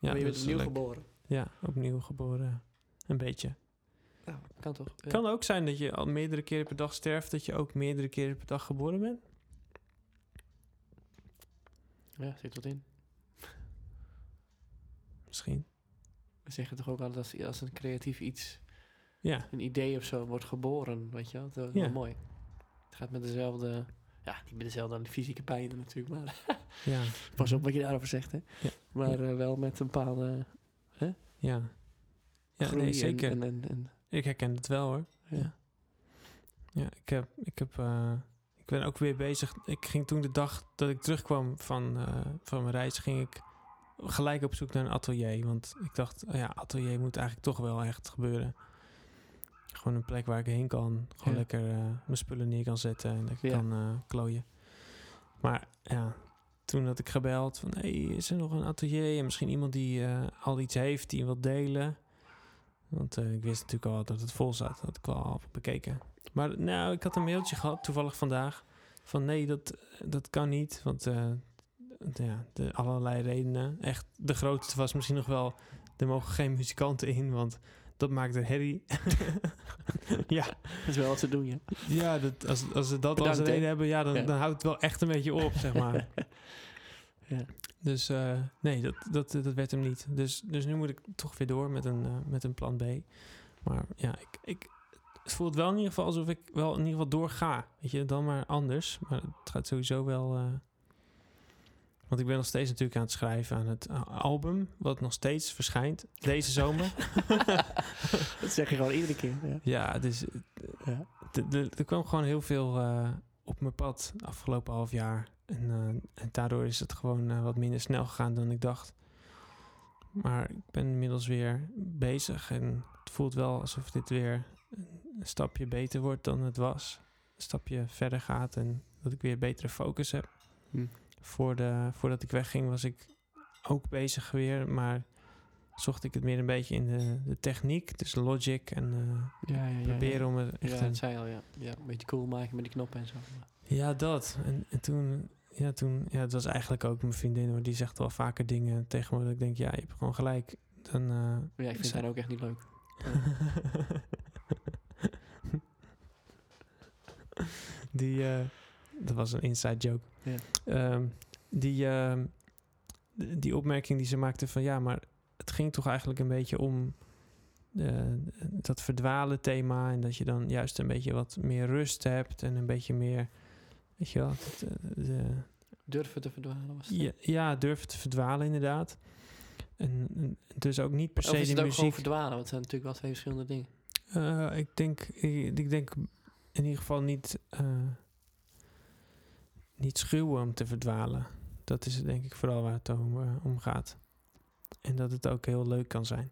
maar je bent opnieuw geboren. Ja, opnieuw geboren. Een beetje. Kan toch? Ja. Kan ook zijn dat je al meerdere keren per dag sterft, dat je ook meerdere keren per dag geboren bent. Ja, zit wat in. Misschien. We zeggen toch ook altijd als, als een creatief iets, Ja, een idee of zo wordt geboren, weet je wel. Dat is Ja. wel mooi. Het gaat met dezelfde, ja, niet met dezelfde fysieke pijn natuurlijk, maar ja, pas op wat je daarover zegt, hè. Ja. Maar eh, wel met een bepaalde ja. Ja, groei nee, zeker. En, en, en, Ik herken het wel hoor. ja. Ja. Ik heb, ik heb, eh, ik ben ook weer bezig. Ik ging toen de dag dat ik terugkwam van, eh, van mijn reis, ging ik gelijk op zoek naar een atelier. Want ik dacht, oh ja, atelier moet eigenlijk toch wel echt gebeuren. Gewoon een plek waar ik heen kan. Gewoon Ja. lekker eh, mijn spullen neer kan zetten en ik Ja. kan klooien. Maar ja, toen had ik gebeld van, hey, is er nog een atelier? En misschien iemand die al iets heeft, die wil delen. Want eh, ik wist natuurlijk al dat het vol zat. Dat had ik al bekeken. Maar nou, ik had een mailtje gehad, toevallig vandaag. Van nee, dat, dat kan niet. Want eh, ja, de allerlei redenen. Echt, de grootste was misschien nog wel... Er mogen geen muzikanten in, want dat maakt een herrie. ja, Dat is wel wat ze doen, ja. ja dat, als, als ze dat als Bedankt, reden hebben... Ja dan, Ja. dan houdt het wel echt een beetje op, zeg maar. ja. Dus eh, nee, dat, dat, dat werd hem niet. Dus, dus nu moet ik toch weer door met een, eh, met een plan B. Maar ja, ik, ik, het voelt wel in ieder geval alsof ik wel in ieder geval doorga. Weet je, dan maar anders. Maar het gaat sowieso wel... eh, want ik ben nog steeds natuurlijk aan het schrijven aan het album... wat nog steeds verschijnt deze zomer. Dat zeg je gewoon iedere keer, ja. ja, dus ja. er kwam gewoon heel veel op mijn pad afgelopen half jaar. En, eh, en daardoor is het gewoon eh, wat minder snel gegaan dan ik dacht. Maar ik ben inmiddels weer bezig en het voelt wel alsof dit weer een stapje beter wordt dan het was. Een stapje verder gaat en dat ik weer betere focus heb. Hm. Voor de, voordat ik wegging was ik ook bezig weer, maar zocht ik het meer een beetje in de, de techniek, dus logic en eh, Ja, ja, ja. proberen om er echt Ja, een dat zei je al, ja. ja. Een beetje cool maken met die knoppen en zo. Ja, dat. En, en toen, ja, toen, ja, het was eigenlijk ook mijn vriendin hoor. Die zegt wel vaker dingen tegen me. Dat ik denk, ja, je hebt gewoon gelijk. Dan, eh, Ja, ik vind Zij- ook echt niet leuk. die, eh, dat was een inside joke. Ja. Ehm, die, ehm, die opmerking die ze maakte van, ja, maar het ging toch eigenlijk een beetje om eh, dat verdwalen thema. En dat je dan juist een beetje wat meer rust hebt en een beetje meer, weet je wel, het, eh, Durven te verdwalen was het. Ja, ja, durven te verdwalen inderdaad. En, en dus ook niet per Of se is de het ook gewoon muziek. verdwalen? Want het zijn natuurlijk wel twee verschillende dingen. Eh, ik, denk, ik, ik denk in ieder geval niet, eh, niet schuwen om te verdwalen. Dat is denk ik vooral waar het om, om gaat. En dat het ook heel leuk kan zijn.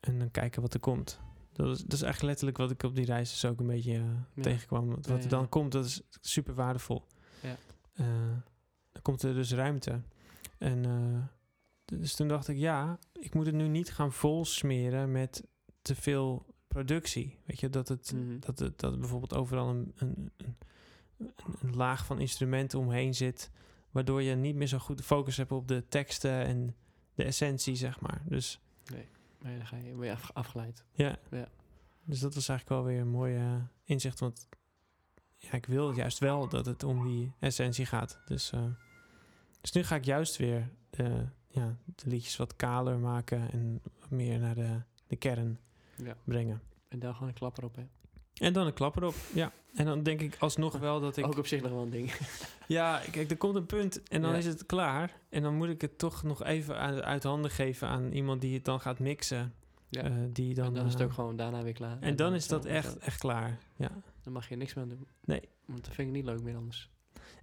En dan kijken wat er komt. Dat is, dat is eigenlijk letterlijk wat ik op die reis dus ook een beetje eh, Ja. tegenkwam. Wat Ja, er dan komt, dat is super waardevol. Ja. Eh, dan komt er dus ruimte. En eh, dus toen dacht ik, ja, ik moet het nu niet gaan volsmeren met te veel productie. Weet je, dat het, Mhm. dat het dat bijvoorbeeld overal een, een, een, een laag van instrumenten omheen zit, waardoor je niet meer zo goed de focus hebt op de teksten en de essentie, zeg maar. Dus Nee, dan ga je, word je af- afgeleid. ja. Ja. Dus dat was eigenlijk wel weer een mooi eh, inzicht, want ja, ik wil juist wel dat het om die essentie gaat. Dus, eh, dus nu ga ik juist weer de, ja, de liedjes wat kaler maken en wat meer naar de, de kern Ja. brengen. En daar gewoon een klapper op, hè. En dan een klap erop, ja. En dan denk ik alsnog wel dat ik... Ook op zich nog wel een ding. Ja, kijk, er komt een punt en dan Ja. is het klaar. En dan moet ik het toch nog even uit, handen geven aan iemand die het dan gaat mixen. Ja. Eh, die dan, en dan is het eh, ook gewoon daarna weer klaar. En dan is dat echt, echt klaar, ja. Dan mag je niks meer aan doen. Nee. Want dat vind ik niet leuk meer anders.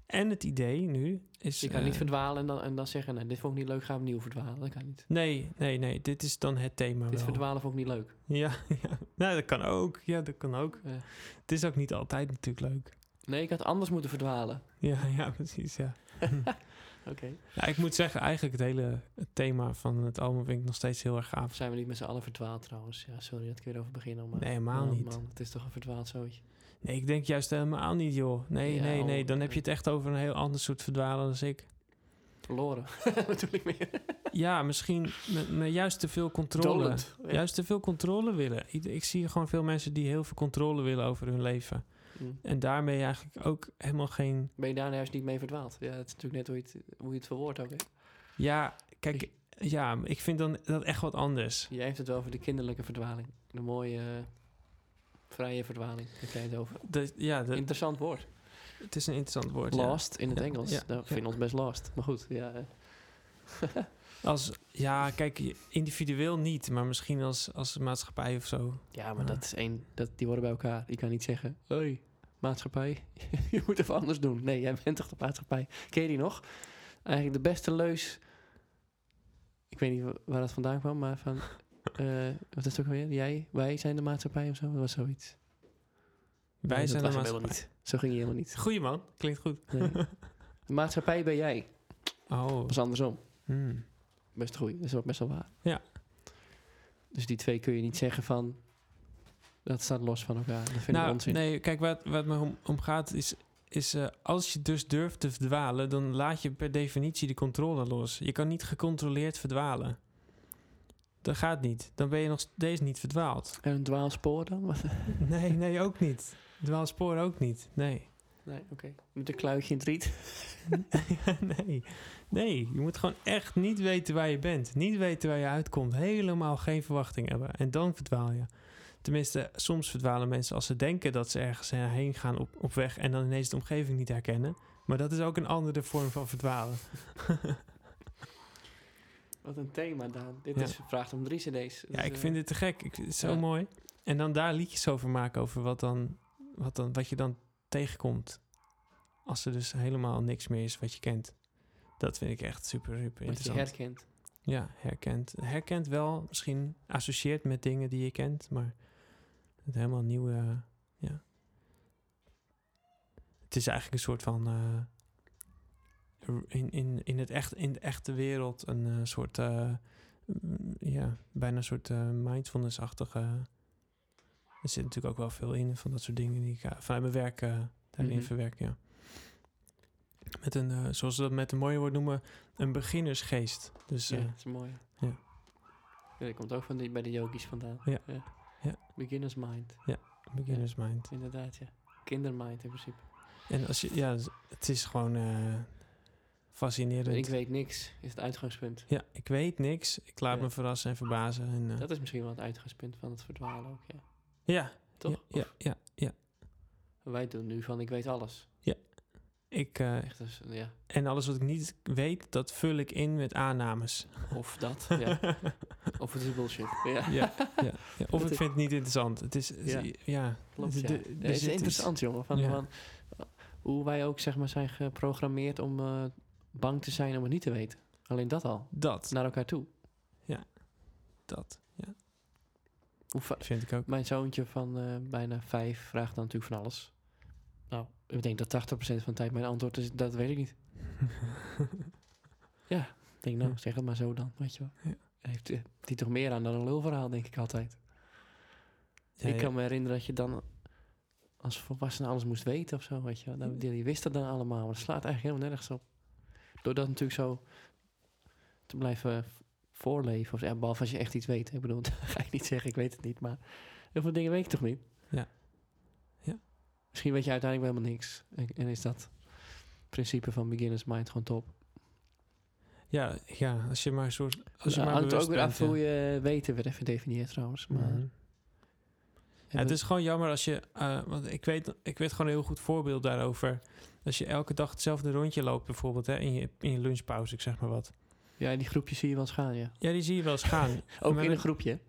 En het idee nu is... Je kan eh, niet verdwalen en dan, en dan zeggen, nee, dit vond ik niet leuk, gaan we opnieuw verdwalen. Dat kan niet. Nee, nee, nee. Dit is dan het thema Dit wel. verdwalen vond ik niet leuk. Ja, ja. Nou, dat kan ook. Ja, dat kan ook. Ja. Het is ook niet altijd natuurlijk leuk. Nee, ik had anders moeten verdwalen. Ja, ja, precies, ja. Oké. ja. Ik moet zeggen, eigenlijk het hele thema van het album vind ik nog steeds heel erg gaaf. zijn we niet met z'n allen verdwaald trouwens? Ja, sorry dat ik weer over beginnen. Maar Nee, helemaal Man, niet. Man, het is toch een verdwaald zootje. Nee, ik denk juist helemaal niet, joh. Nee, Ja, nee, nee. Dan heb je het echt over een heel ander soort verdwalen dan ik. Verloren. Bedoel ik meer. Ja, misschien met, juist te veel controle. Dolend. Ja. Juist te veel controle willen. Ik, ik zie gewoon veel mensen die heel veel controle willen over hun leven. Mm. En daarmee eigenlijk ook helemaal geen... Ben je daar juist niet mee verdwaald? Ja, het is natuurlijk net hoe je het, hoe je het verwoordt ook. Hè? Ja, kijk, ja, ik vind dan dat echt wat anders. Jij heeft het wel over de kinderlijke verdwaling. De mooie, vrije verdwaling. Heb jij het over? Ja, Interessant woord. het is een interessant woord. ja. Lost in het Ja, Engels. ja, Nou, ik vind ons best lost. Maar goed, ja. Als, ja, kijk, individueel niet, maar misschien als, als maatschappij of zo. ja, maar dat is één. Dat, die horen bij elkaar. Je kan niet zeggen, hey, maatschappij, je moet even anders doen. Nee, jij bent toch de maatschappij. Ken je die nog? Eigenlijk de beste leus. Ik weet niet wa- waar dat vandaan kwam, maar van... eh, wat is het ook alweer? Jij, wij zijn de maatschappij of zo? Dat was zoiets. Wij Nee, zijn dat de maatschappij. niet. Zo ging je helemaal niet. Goeie man, klinkt goed. Nee. De maatschappij ben jij. Oh, Dat is andersom. hmm. Best goed. Dat is ook best wel waar. Ja. Dus die twee kun je niet zeggen van... Dat staat los van elkaar. Dat vind ik Nou, onzin. nee, kijk, wat, wat me om, om gaat is... is eh, als je dus durft te verdwalen, dan laat je per definitie de controle los. Je kan niet gecontroleerd verdwalen. Dat gaat niet. Dan ben je nog steeds niet verdwaald. En een dwaalspoor dan? Nee, nee, ook niet. Dwaalspoor ook niet. Nee. Nee, oké. Met een kluitje in het riet. nee. Nee, je moet gewoon echt niet weten waar je bent. Niet weten waar je uitkomt. Helemaal geen verwachting hebben. En dan verdwaal je. Tenminste, soms verdwalen mensen als ze denken dat ze ergens heen gaan op, op weg en dan ineens de omgeving niet herkennen. Maar dat is ook een andere vorm van verdwalen. Wat een thema, Daan. Dit Ja. is vraagt om drie cd's. ja, ik vind dit te gek. Ik, het zo Ja. mooi. En dan daar liedjes over maken, over wat, dan, wat, dan, wat je dan tegenkomt. Als er dus helemaal niks meer is wat je kent. Dat vind ik echt super, super Wat je interessant. herkent. Ja, herkent. Herkent wel, misschien associeert met dingen die je kent, maar het helemaal nieuwe. eh, ja. Het is eigenlijk een soort van. eh, in, in, in, het echt, in de echte wereld een eh, soort. eh, mm, ja, bijna een soort eh, mindfulness-achtige. Er zit natuurlijk ook wel veel in van dat soort dingen die ik vanuit mijn werk daarin verwerk. Ja. Met een, zoals ze dat met een mooie woord noemen, een beginnersgeest. Dus Ja, dat is mooi. ja. Ja, dat komt ook van die, bij de yogis vandaan. Ja. Ja. Beginner's mind. beginners mind. Inderdaad, ja. Kindermind in principe. En als je, ja, het is gewoon fascinerend. Ik weet niks, is het uitgangspunt. Ja, ik weet niks. Ik laat Ja. me verrassen en verbazen. En, eh, Dat is misschien wel het uitgangspunt van het verdwalen ook, ja. ja, Toch? Ja, ja, ja. Wij doen nu van ik weet alles. Ik, eh, Echt, dus, ja. en alles wat ik niet weet, dat vul ik in met aannames. Of dat, ja. Of het is bullshit. Ja, ja, ja, ja. Of ik vind het niet interessant. Het is, Ja. ja, ja. klopt, de- ja. de- Ja, er het is iets- interessant, jongen. Van, Ja. van, hoe wij ook, zeg maar, zijn geprogrammeerd om eh, bang te zijn om het niet te weten. Alleen dat al. Dat, Naar elkaar toe. dat, ja, Hoe vind ik ook. Mijn zoontje van eh, bijna vijf vraagt dan natuurlijk van alles. Nou, ik denk dat 80% van de tijd mijn antwoord is, dat weet ik niet. Ja, ik denk nou, Ja. zeg het maar zo dan, weet je wel. Ja. Heeft eh, die toch meer aan dan een lulverhaal, denk ik altijd. Ja, ik ja. kan me herinneren dat je dan als volwassene alles moest weten of zo, weet je wel. Nou, die, die wist dat dan allemaal, maar dat slaat eigenlijk helemaal nergens op. Door dat natuurlijk zo te blijven voorleven, of, ja, behalve als je echt iets weet. Ik bedoel, dan ga ik niet zeggen, ik weet het niet, maar heel veel dingen weet ik toch niet? Ja. Ja. Misschien weet je uiteindelijk wel helemaal niks. En, en is dat principe van beginner's mind gewoon top. Ja, ja, als je maar een soort... Als je Nou, maar hangt ook weer af hoe je weten weer even definieert trouwens. Maar, Mhm. Ja, het is gewoon jammer als je... eh, want ik weet, ik weet gewoon een heel goed voorbeeld daarover. Als je elke dag hetzelfde rondje loopt bijvoorbeeld... Hè, in, je, in je lunchpauze, ik zeg maar wat. Ja, die groepjes zie je wel eens gaan, ja. Ja, die zie je wel eens gaan. Ook Maar in een groepje.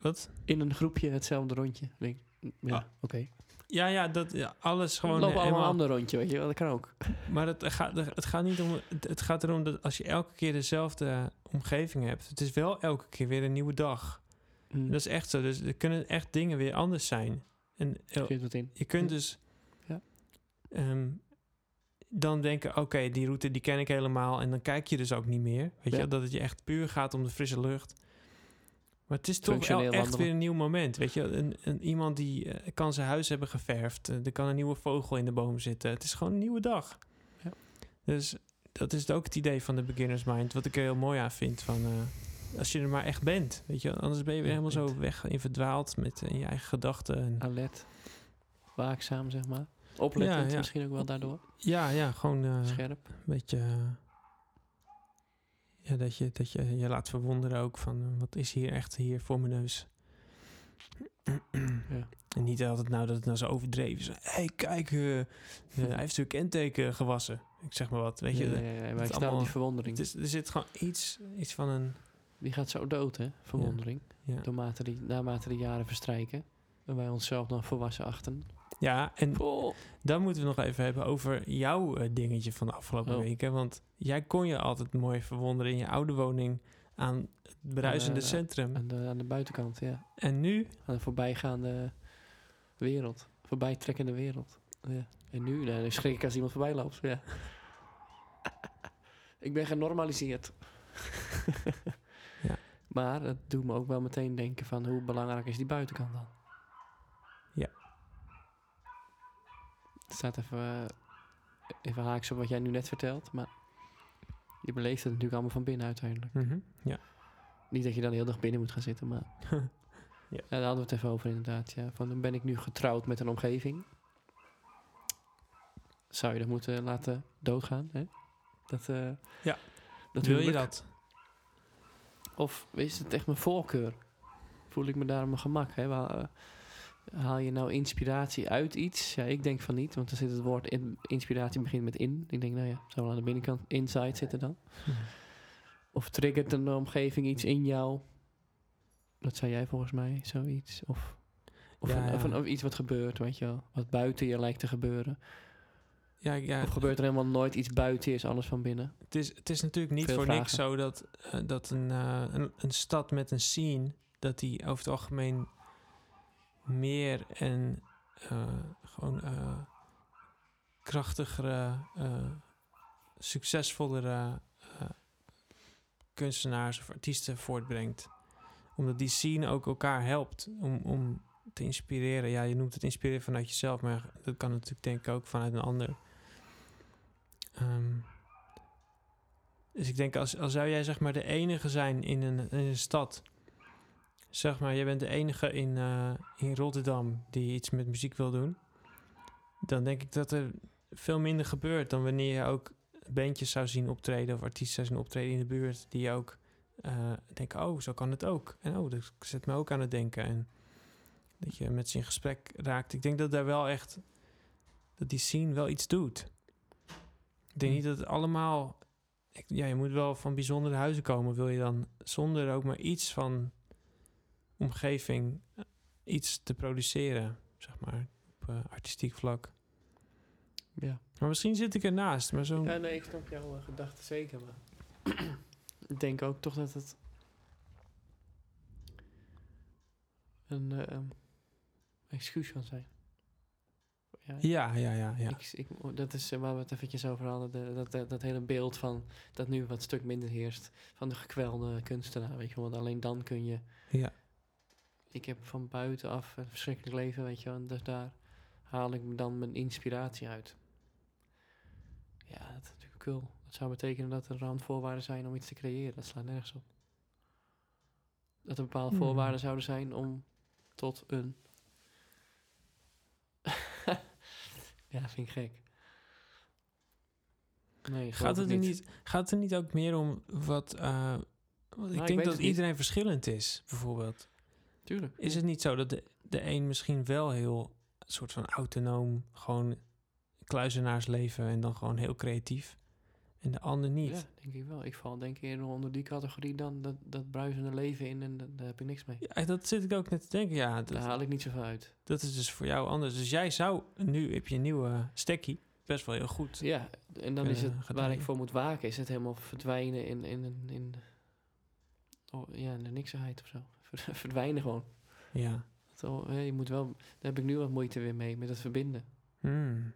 Wat? In een groepje hetzelfde rondje. Denk, ik. ja, Ah. oké. Ja, ja, dat, ja alles gewoon... Lopen allemaal een helemaal- ander rondje, weet je wel. Dat kan ook. Maar het gaat, het gaat niet om... Het gaat erom dat als je elke keer dezelfde omgeving hebt... Het is wel elke keer weer een nieuwe dag. Mm. Dat is echt zo. Dus er kunnen echt dingen weer anders zijn. En eh, Zit wat in. je kunt dus... Ja. ehm, dan denken, oké, die route die ken ik helemaal. En dan kijk je dus ook niet meer. Weet Ja. je, dat het je echt puur gaat om de frisse lucht. Maar het is toch wel echt weer een nieuw moment. Weet je, een, een, iemand die eh, kan zijn huis hebben geverfd. Eh, er kan een nieuwe vogel in de boom zitten. Het is gewoon een nieuwe dag. Ja. Dus dat is ook het idee van de beginner's mind. Wat ik er heel mooi aan vind. Van, als je er maar echt bent. Weet je, anders ben je weer helemaal zo weg in verdwaald met eh, je eigen gedachten. En, Alert. waakzaam, zeg maar. Oplettend Ja, misschien ook wel daardoor. Ja, ja, gewoon eh, Scherp. een beetje... eh, ja, dat je, dat je je laat verwonderen ook van... wat is hier echt hier voor mijn neus? Ja. En niet altijd nou dat het nou zo overdreven is. Hé, hey, kijk, hij heeft zijn kenteken gewassen. Ik zeg maar wat, weet je. Ja, ja, ja, maar ik allemaal- die verwondering. Het is, er zit gewoon iets, iets van een... Die gaat zo dood, hè? Verwondering. Ja, die, naarmate de jaren verstrijken. En wij onszelf dan volwassen achten. ja en Oh. dan moeten we nog even hebben over jouw eh, dingetje van de afgelopen Oh. weken. Want jij kon je altijd mooi verwonderen in je oude woning aan het bruisende centrum. Aan de, aan de buitenkant, ja. En nu, Aan de voorbijgaande wereld. Voorbijtrekkende wereld. Ja. En nu, nou, dan schrik ik als iemand voorbij loopt. Ja. ik ben genormaliseerd. Maar het doet me ook wel meteen denken van hoe belangrijk is die buitenkant dan? Ja. Het staat even, eh, even haaks op wat jij nu net vertelt, maar je beleeft het natuurlijk allemaal van binnen uiteindelijk. Mhm, ja. Niet dat je dan heel dag binnen moet gaan zitten, maar... Ja. daar hadden we het even over inderdaad. Ja. Van, dan ben ik nu getrouwd met een omgeving. Zou je dat moeten laten doodgaan? Hè? Dat, eh Ja. dat wil je dat? Of is het echt mijn voorkeur? Voel ik me daar op mijn gemak? Hè? Wa- eh, haal je nou inspiratie uit iets? Ja, ik denk van niet, want er zit het woord in, inspiratie begint met in. Ik denk, nou ja, zou wel aan de binnenkant inside zitten dan. Of triggert een omgeving iets in jou? Dat zei jij volgens mij, zoiets. Of, of, Ja, een- of, ja. een- of iets wat gebeurt, weet je wel. Wat buiten je lijkt te gebeuren. Ja, ja Of gebeurt er helemaal nooit iets buiten is alles van binnen. het, is, het is natuurlijk niet Veel voor niks zo dat, eh, dat een, eh, een, een stad met een scene... dat die over het algemeen meer en eh, gewoon krachtigere, succesvollere kunstenaars of artiesten voortbrengt. Omdat die scene ook elkaar helpt om, om te inspireren. Ja, je noemt het inspireren vanuit jezelf, maar dat kan natuurlijk denk ik ook vanuit een ander. Ehm, dus ik denk, als, als zou jij zeg maar de enige zijn in een, in een stad. Zeg maar, jij bent de enige in, eh, in Rotterdam die iets met muziek wil doen. Dan denk ik dat er veel minder gebeurt dan wanneer je ook bandjes zou zien optreden of artiesten zou zien optreden in de buurt. Die ook eh, denken, oh, zo kan het ook. En oh, dat zet me ook aan het denken. En dat je met ze in gesprek raakt. Ik denk dat daar wel echt, dat die scene wel iets doet. Ik denk niet dat het allemaal... ik- ja, je moet wel van bijzondere huizen komen. Wil je dan zonder ook maar iets van omgeving eh, iets te produceren, zeg maar, op eh, artistiek vlak. Ja. Maar misschien zit ik ernaast, maar zo... Ja, nee, ik snap jouw eh, gedachten zeker. Maar ik denk ook toch dat het een um, excuus kan zijn. Ja, Ja, ja, ja, ja. Ik, ik, dat is eh, waar we het eventjes over hadden. de- dat, dat, dat hele beeld van dat nu wat stuk minder heerst. Van de gekwelde kunstenaar, weet je wel. Want alleen dan kun je... Ja. Ik heb van buitenaf een verschrikkelijk leven, weet je wel. En dus daar haal ik dan mijn inspiratie uit. Ja, dat is natuurlijk cool. Dat zou betekenen dat er randvoorwaarden zijn om iets te creëren. Dat slaat nergens op. Dat er bepaalde Hmm. voorwaarden zouden zijn om tot een... ja, vind ik gek. Nee, Gaat het, er niet, gaat het er niet ook meer om wat... eh, want ik denk dat niet. iedereen verschillend is, bijvoorbeeld. Tuurlijk. Is het niet zo dat de, de een misschien wel heel soort van autonoom, gewoon kluizenaarsleven en dan gewoon heel creatief, en de ander niet? Ja, denk ik wel. Ik val denk ik eerder onder die categorie dan dat, dat bruisende leven in en da- daar heb ik niks mee. Ja, dat zit ik ook net te denken. Ja, Daar dat, haal ik niet zoveel uit. dat is dus voor jou anders. Dus jij zou, nu heb je een nieuwe stekkie, best wel heel goed. Ja, en dan is kunnen het waar ik voor moet waken, is het helemaal verdwijnen in, in, in, in, oh, ja, in de niksheid of zo. Ver- Verdwijnen gewoon. Ja. Je moet wel, daar heb ik nu wat moeite weer mee, met het verbinden. Hmm.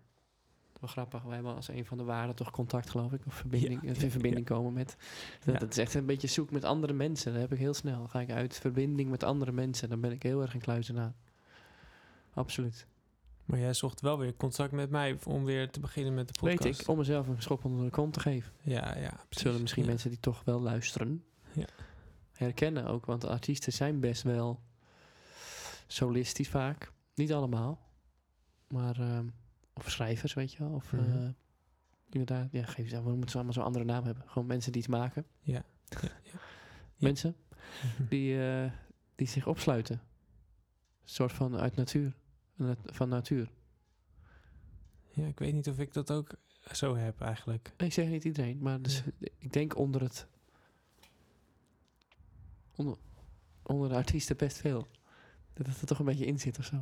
Wel grappig, wij hebben als een van de waarden toch contact, geloof ik. Of verbinding, Ja, in verbinding komen met. Dat, Ja. dat is echt een beetje zoek met andere mensen. Dat heb ik heel snel. Dan ga ik uit verbinding met andere mensen. Dan ben ik heel erg een kluizenaar. Absoluut. Maar jij zocht wel weer contact met mij om weer te beginnen met de podcast. Weet ik, om mezelf een schop onder de kont te geven. Ja, ja. precies. Zullen misschien Ja. mensen die toch wel luisteren Ja. herkennen ook. Want artiesten zijn best wel solistisch vaak. Niet allemaal. Maar, ehm, of schrijvers, weet je wel. Of Mhm. eh, inderdaad, ja, geef ze, waarom moeten ze allemaal zo'n andere naam hebben? Gewoon mensen die iets maken. Ja. ja. Mensen die, eh, die zich opsluiten. Een soort van uit natuur. Nat- Van natuur. Ja, ik weet niet of ik dat ook zo heb eigenlijk. Ik zeg niet iedereen, maar dus, ik denk onder het... Onder, onder de artiesten best veel. Dat het er toch een beetje in zit of zo.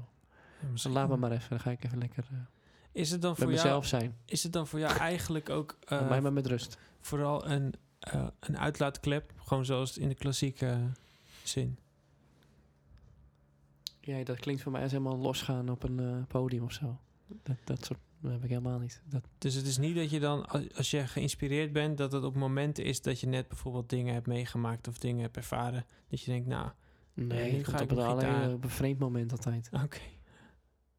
Ja, laat me maar even, dan ga ik even lekker eh, Is het dan met voor jou, mezelf zijn. is het dan voor jou eigenlijk ook eh, Laat mij maar met rust. vooral een, eh, een uitlaatklep? Gewoon zoals in de klassieke zin. Ja, dat klinkt voor mij als helemaal losgaan op een eh, podium of zo. Dat, dat soort dat heb ik helemaal niet. Dat, Dus het is niet dat je dan, als, als je geïnspireerd bent, dat het op momenten is dat je net bijvoorbeeld dingen hebt meegemaakt of dingen hebt ervaren. Dat je denkt, nou, nee, het ga ik op een, mijn alleen, gitaar- eh, op een vreemd moment altijd. oké.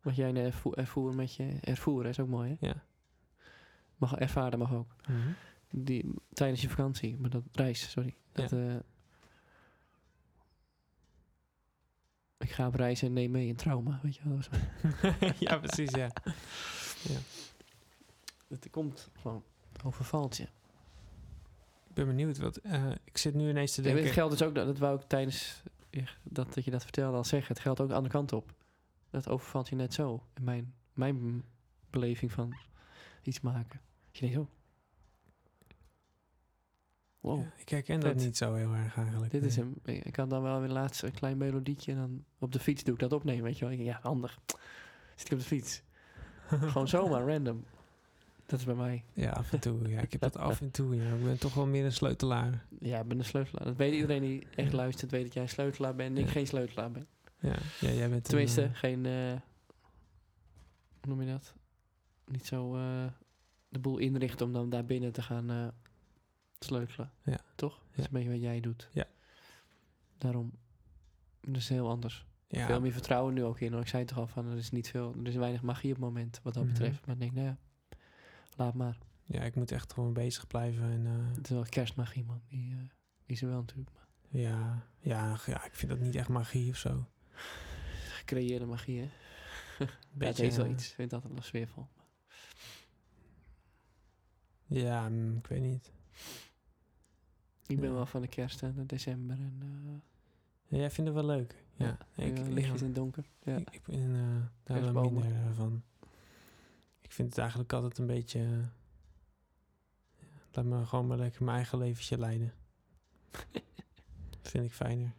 Wat jij net ervoer, ervoer met je ervoeren is ook mooi, hè? Ja. Mag ervaren mag ook. Mhm. Die, tijdens je vakantie, maar dat reis, sorry. Dat, eh, ik ga op reis en neem mee een trauma, weet je wel. Ja, precies, ja. Het komt gewoon, overvalt je. Ik ben benieuwd. Wat, eh, ik zit nu ineens te Ja, denken... het geldt dus ook, dat, dat wou ik tijdens dat, dat je dat vertelde al zeggen. Het geldt ook de andere kant op. Dat overvalt je net zo. In mijn, mijn beleving van iets maken. Je denkt, oh. Wow, Ja, ik herken dat Vet. niet zo heel erg eigenlijk. dit is hem. Ik ik kan dan wel weer laatst een klein melodietje en dan op de fiets doe ik dat opnemen, weet je wel. Ja, handig. Zit ik op de fiets. Gewoon zomaar, random. Dat is bij mij. Ja, af en toe. Ja, ik heb dat af en toe. Ja. Ik ben toch wel meer een sleutelaar. Ja, ik ben een sleutelaar. Dat weet iedereen die echt luistert, weet dat jij een sleutelaar bent en ik Ja. geen sleutelaar ben. Ja, ja jij bent Tenminste, een, eh, geen. eh, hoe noem je dat? Niet zo eh, de boel inrichten om dan daar binnen te gaan sleutelen. Ja. Toch? Dat Ja. is een beetje wat jij doet. Ja. Daarom. Dat is heel anders. ja, Veel meer vertrouwen nu ook in. Ik zei toch al van er is niet veel, er is weinig magie op het moment wat dat Mhm. betreft. Maar ik denk, nou ja, laat maar. ja, ik moet echt gewoon bezig blijven. En, Het is wel kerstmagie, man. Die, eh, die is er wel natuurlijk. Maar ja, ja, ja, ik vind dat niet echt magie of zo. Gecreëerde magie, hè? ja, het Beetje, wel iets. Ik vind dat wel sfeervol. Ja, mm, ik weet niet. Ik ben Ja. wel van de kerst en de december en eh, Ja, jij vindt het wel leuk. Ja, Ja, ik, lichtjes in het donker. Ja. ik, ik ben eh, daar wel minder eh, van. Ik vind het eigenlijk altijd een beetje... laat me gewoon maar lekker mijn eigen leventje leiden. vind ik fijner.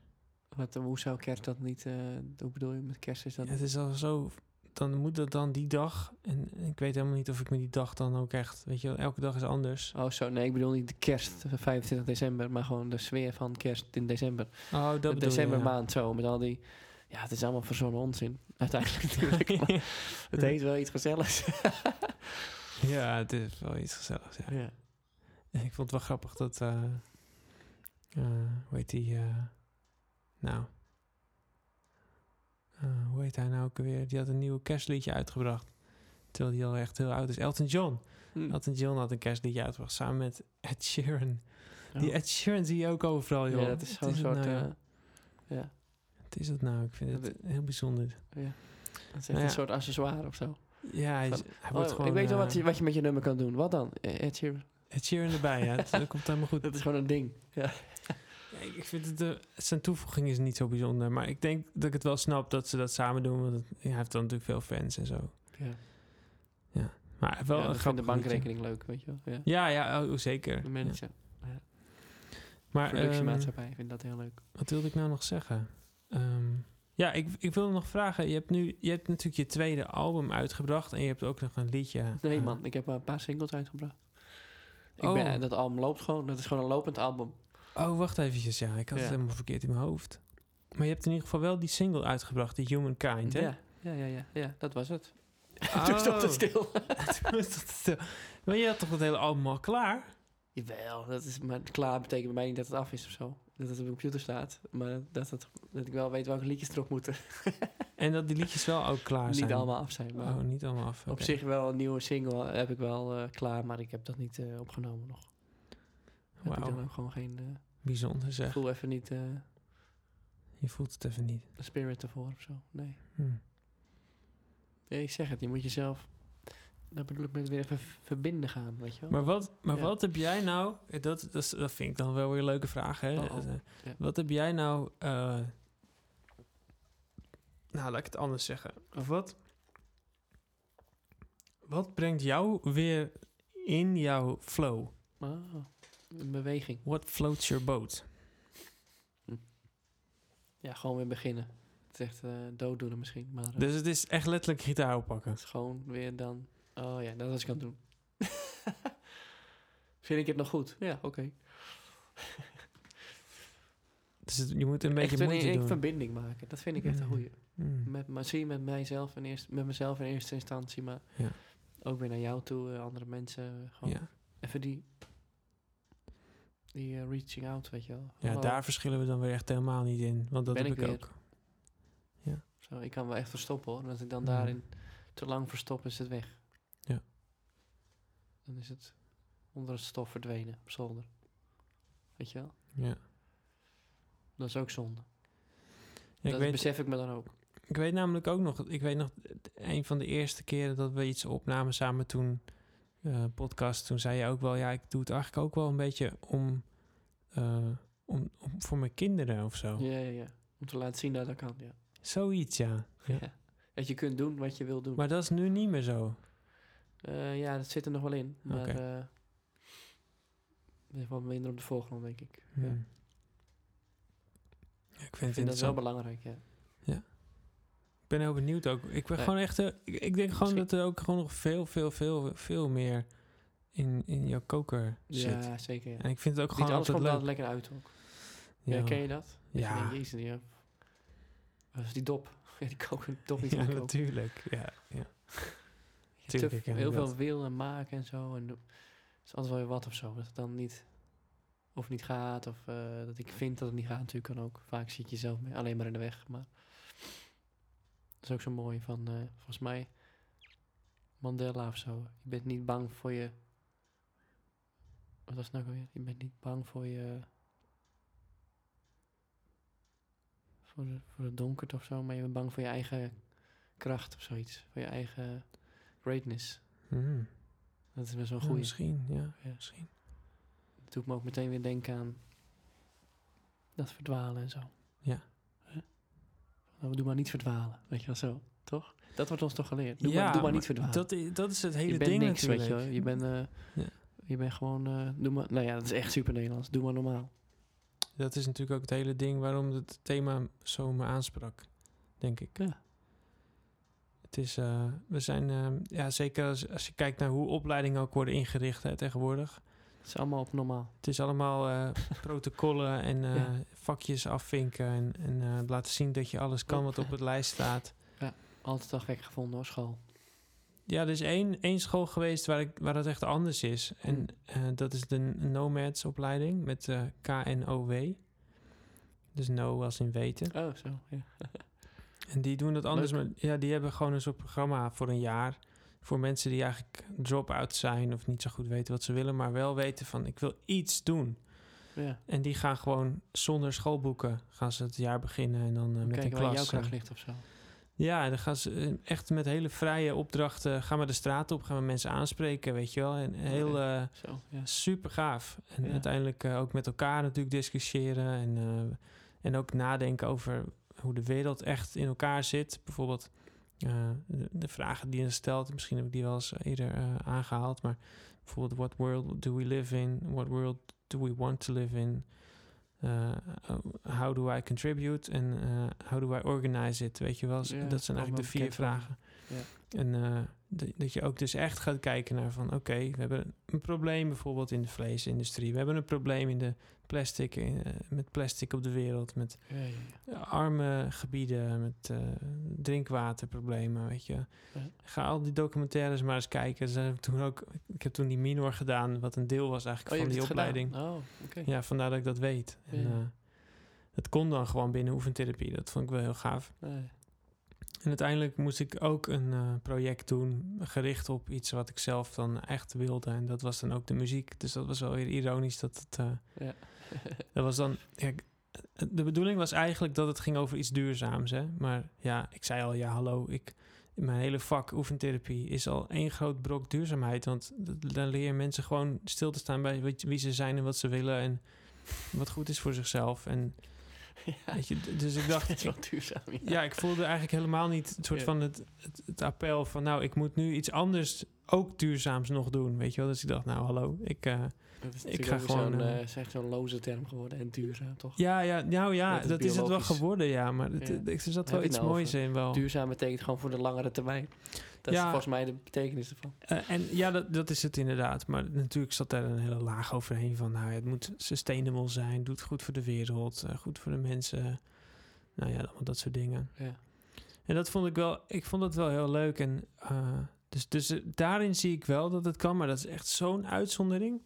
Wat, hoe zou kerst dat niet... eh, hoe bedoel je met kerst? Is dat Ja, het is al zo. Dan moet dat dan die dag. En ik weet helemaal niet of ik me die dag dan ook echt. Weet je, wel, elke dag is anders. Oh, zo. Nee, ik bedoel niet de kerst, eh, 25 december, maar gewoon de sfeer van kerst in december. Oh, dat de decembermaand zo, met al die... Ja, het is allemaal verzonnen onzin. Uiteindelijk natuurlijk. ja. het heeft wel iets gezelligs. ja, het is wel iets gezelligs. Ja. ja. Ik vond het wel grappig dat. eh eh, hoe heet die? eh, nou. eh, hoe heet hij nou ook alweer? Die had een nieuw kerstliedje uitgebracht. Terwijl die al echt heel oud is. Elton John. Hm. Elton John had een kerstliedje uitgebracht samen met Ed Sheeran. Die. Ed Sheeran zie je ook overal, joh. Ja, dat is Wat zo'n soort... nou, eh, ja, Wat is het nou? Ik vind het Dat heel bijzonder. ja. Dat is echt Nou ja. een soort accessoire of zo. Ja, hij, is- Van- hij wordt Oh, gewoon... ik weet wel wat eh, je, wat je met je nummer kan doen. Wat dan? Eh, Ed Sheeran. Ed Sheeran erbij, ja. Dat, dat komt helemaal goed. Dat is gewoon een ding. Ja. Ja, ik vind het... de zijn toevoeging is niet zo bijzonder. Maar ik denk dat ik het wel snap dat ze dat samen doen. Want het- ja, hij heeft dan natuurlijk veel fans en zo. ja. Maar wel ja, een de bankrekening leuk, weet je wel. Ja. Ja, ja, oh, zeker. De Ja. manager. Maar ehm, Productiemaatschappij, ik vind dat heel leuk. wat wilde ik nou nog zeggen? Ehm, ja, ik, ik wilde nog vragen. Je hebt nu je hebt natuurlijk je tweede album uitgebracht. En je hebt ook nog een liedje. Nee eh, man, ik heb maar een paar singles uitgebracht. Ik Oh. ben, dat album loopt gewoon, dat is gewoon een lopend album. Oh, wacht eventjes. Ja, ik had Ja. het helemaal verkeerd in mijn hoofd. Maar je hebt in ieder geval wel die single uitgebracht, die Humankind, hè? Ja, ja, ja, ja, ja, dat was het. Oh. Toen stond het stil. Toen stond het stil. Maar je had toch het hele album al klaar? Jawel, dat is, maar klaar betekent bij mij niet dat het af is of zo. Dat het op de computer staat, maar dat, het, dat ik wel weet welke liedjes erop moeten. En dat die liedjes wel ook klaar zijn? niet allemaal af zijn, maar Oh, niet allemaal af. op zich wel een nieuwe single heb ik wel eh, klaar, maar ik heb dat niet eh, opgenomen nog. Heb ik dan ook gewoon geen, eh, bijzonder ik zeg. voel even niet eh, Je voelt het even niet. de spirit ervoor of zo, nee. Nee, ik zeg het, je moet jezelf... Dat bedoel ik met weer even verbinden gaan, weet je wel? Maar wat, maar Ja. wat heb jij nou... Dat, dat, is- dat vind ik dan wel weer een leuke vraag, hè? Oh, oh. Eh, Ja. Wat heb jij nou... eh, nou, laat ik het anders zeggen. Of wat... Wat brengt jou weer in jouw flow? Oh, een beweging. What floats your boat? Ja, gewoon weer beginnen. Het is echt dooddoenen misschien, maar eh, Dus het is echt letterlijk gitaar oppakken. het is gewoon weer dan... Oh ja, dat was ik aan het doen. Vind ik het nog goed? Ja, oké. Dus het- je moet een beetje Echt moeite een doen. verbinding maken. Dat vind ik echt een goeie. Mm. Met, maar zie met mijzelf in eerste, met mezelf in eerste instantie, maar Ja. ook weer naar jou toe, eh, andere mensen. Gewoon Ja, even die, die eh, reaching out, weet je wel. ja daar verschillen we dan weer echt helemaal niet in. Want dat Ben heb ik ik, ook. Zo, ik kan wel echt verstoppen hoor. En als ik dan Mm. daarin te lang verstop, is het weg. Ja. Dan is het onder het stof verdwenen, op zolder. Weet je wel? Ja. Dat is ook zonde. Ja, ik, dat weet, besef ik me dan ook. ik weet namelijk ook nog... Ik weet nog, een van de eerste keren dat we iets opnamen samen toen... eh, podcast, toen zei je ook wel... Ja, ik doe het eigenlijk ook wel een beetje om... eh, om, om voor mijn kinderen of zo. Ja, ja, ja. Om te laten zien dat dat kan, ja. Zoiets, ja. ja. Ja. Dat je kunt doen wat je wil doen. Maar dat is nu niet meer zo. Eh, ja, dat zit er nog wel in. Maar Oké. eh wat minder op de voorgrond, denk ik. Ja. Hmm. Ja, ik vind Ik het vind dat wel belangrijk, ja. Ik ben heel benieuwd ook. Ik ben Ja. gewoon echt... eh, ik, ik denk gewoon Misschien- dat er ook gewoon nog veel, veel, veel, veel meer in, in jouw koker zit. Ja, zeker, ja. En ik vind het ook Niet gewoon alles altijd komt leuk. lekker uit, ook. Ja, ken je dat? Dat je Ja. denkt, jezus, die, dat is die dop. Ja, die koken dop niet Ja, natuurlijk. Ja, ja. Je tuurlijk te- ken ik heel dat. veel wil en maken en zo. En het is altijd wel weer wat of zo. Dat het dan niet, of niet gaat, of eh, dat ik vind dat het niet gaat. Natuurlijk kan ook. Vaak zit je zelf mee, alleen maar in de weg. Maar dat is ook zo mooi van, eh, volgens mij, Mandela of zo. Je bent niet bang voor je... Wat was het nou weer? Je bent niet bang voor je... Voor, de, voor het donkerte of zo, maar je bent bang voor je eigen kracht of zoiets. Voor je eigen greatness. Mhm. Dat is best wel een Ja, goeie. misschien, ja. Ja. Misschien. Dat doet me ook meteen weer denken aan dat verdwalen en zo. Ja. Hè? Nou, doe maar niet verdwalen, weet je wel zo, toch? Dat wordt ons toch geleerd. Doe, ja, maar, doe maar niet verdwalen. Dat, dat is het hele je bent ding niks, natuurlijk. weet je. Je bent, eh, Ja. je bent gewoon, eh, doe maar, nou ja, dat is echt super Nederlands. Doe maar normaal. Dat is natuurlijk ook het hele ding waarom het thema zo me aansprak, denk ik. Ja. Het is, eh, we zijn, eh, ja, zeker als, als je kijkt naar hoe opleidingen ook worden ingericht hè, tegenwoordig. Het is allemaal op normaal. Het is allemaal eh, protocollen en eh, Ja. vakjes afvinken en, en eh, laten zien dat je alles kan wat op het lijst staat. Altijd al gek gevonden hoor, school. Ja, er is één, één school geweest waar, ik, waar dat echt anders is. En Hmm. dat is de Nomads opleiding met K-N-O-W. Dus no als in weten. Oh, zo, ja. En die doen dat anders. Leuk. Maar, ja, die hebben gewoon een soort programma voor een jaar. Voor mensen die eigenlijk drop-out zijn of niet zo goed weten wat ze willen. Maar wel weten van ik wil iets doen. ja. En die gaan gewoon zonder schoolboeken gaan ze het jaar beginnen. En dan eh, met een Kijken waar jouw klas. kracht eh, ligt of zo. ja, dan gaan ze eh, echt met hele vrije opdrachten. Gaan we de straat op, gaan we mensen aanspreken, weet je wel. En heel Zo, ja. super gaaf. En Ja. uiteindelijk ook met elkaar natuurlijk discussiëren. En, en ook nadenken over hoe de wereld echt in elkaar zit. Bijvoorbeeld eh, de, de vragen die je stelt. Misschien heb ik die wel eens eerder eh, aangehaald. Maar bijvoorbeeld, what world do we live in? What world do we want to live in? Uh, how do I contribute? En how do I organize it? Weet je wel? Ja, dat zijn eigenlijk de vier vragen. Ja. En dat je ook dus echt gaat kijken naar van... oké, we hebben een probleem bijvoorbeeld in de vleesindustrie. We hebben een probleem in de plastic, uh, met plastic op de wereld. Met Ja, ja, ja. arme gebieden, met uh, drinkwaterproblemen, weet je. Ja. Ga al die documentaires maar eens kijken. Dus heb ik, toen ook, ik heb toen die minor gedaan, wat een deel was eigenlijk Oh, van die opleiding. Oh. Ja, vandaar dat ik dat weet. En, uh, het kon dan gewoon binnen oefentherapie. Dat vond ik wel heel gaaf. Nee. En uiteindelijk moest ik ook een uh, project doen, gericht op iets wat ik zelf dan echt wilde. En dat was dan ook de muziek. Dus dat was wel weer ironisch dat het... Uh, Ja. dat was dan... Ja, de bedoeling was eigenlijk dat het ging over iets duurzaams, hè. Maar ja, ik zei al, ja, hallo, ik, mijn hele vak oefentherapie is al één groot brok duurzaamheid. Want dan leer je mensen gewoon stil te staan bij wie ze zijn en wat ze willen. En wat goed is voor zichzelf. En, ja, weet je, d- dus ik dacht, is wel duurzaam. Ja. ja, ik voelde eigenlijk helemaal niet het soort van het, het, het appel van... nou, ik moet nu iets anders ook duurzaams nog doen, weet je wel. Dus ik dacht, nou, hallo, ik... eh, Dat is Ik ga gewoon, zo'n, eh, eh, zo'n loze term geworden en duurzaam, toch? ja, ja, nou ja, dat is het wel geworden, ja. Maar het, Ja. er zat wel iets nou moois in wel. Duurzaam betekent gewoon voor de langere termijn. Dat is Ja. volgens mij de betekenis ervan. Eh, en ja, dat, dat is het inderdaad. Maar natuurlijk zat daar een hele laag overheen van... nou, het moet sustainable zijn, doet goed voor de wereld, eh, goed voor de mensen. Nou ja, allemaal dat soort dingen. Ja. En dat vond ik wel, ik vond het wel heel leuk. En eh, dus, dus eh, daarin zie ik wel dat het kan, maar dat is echt zo'n uitzondering.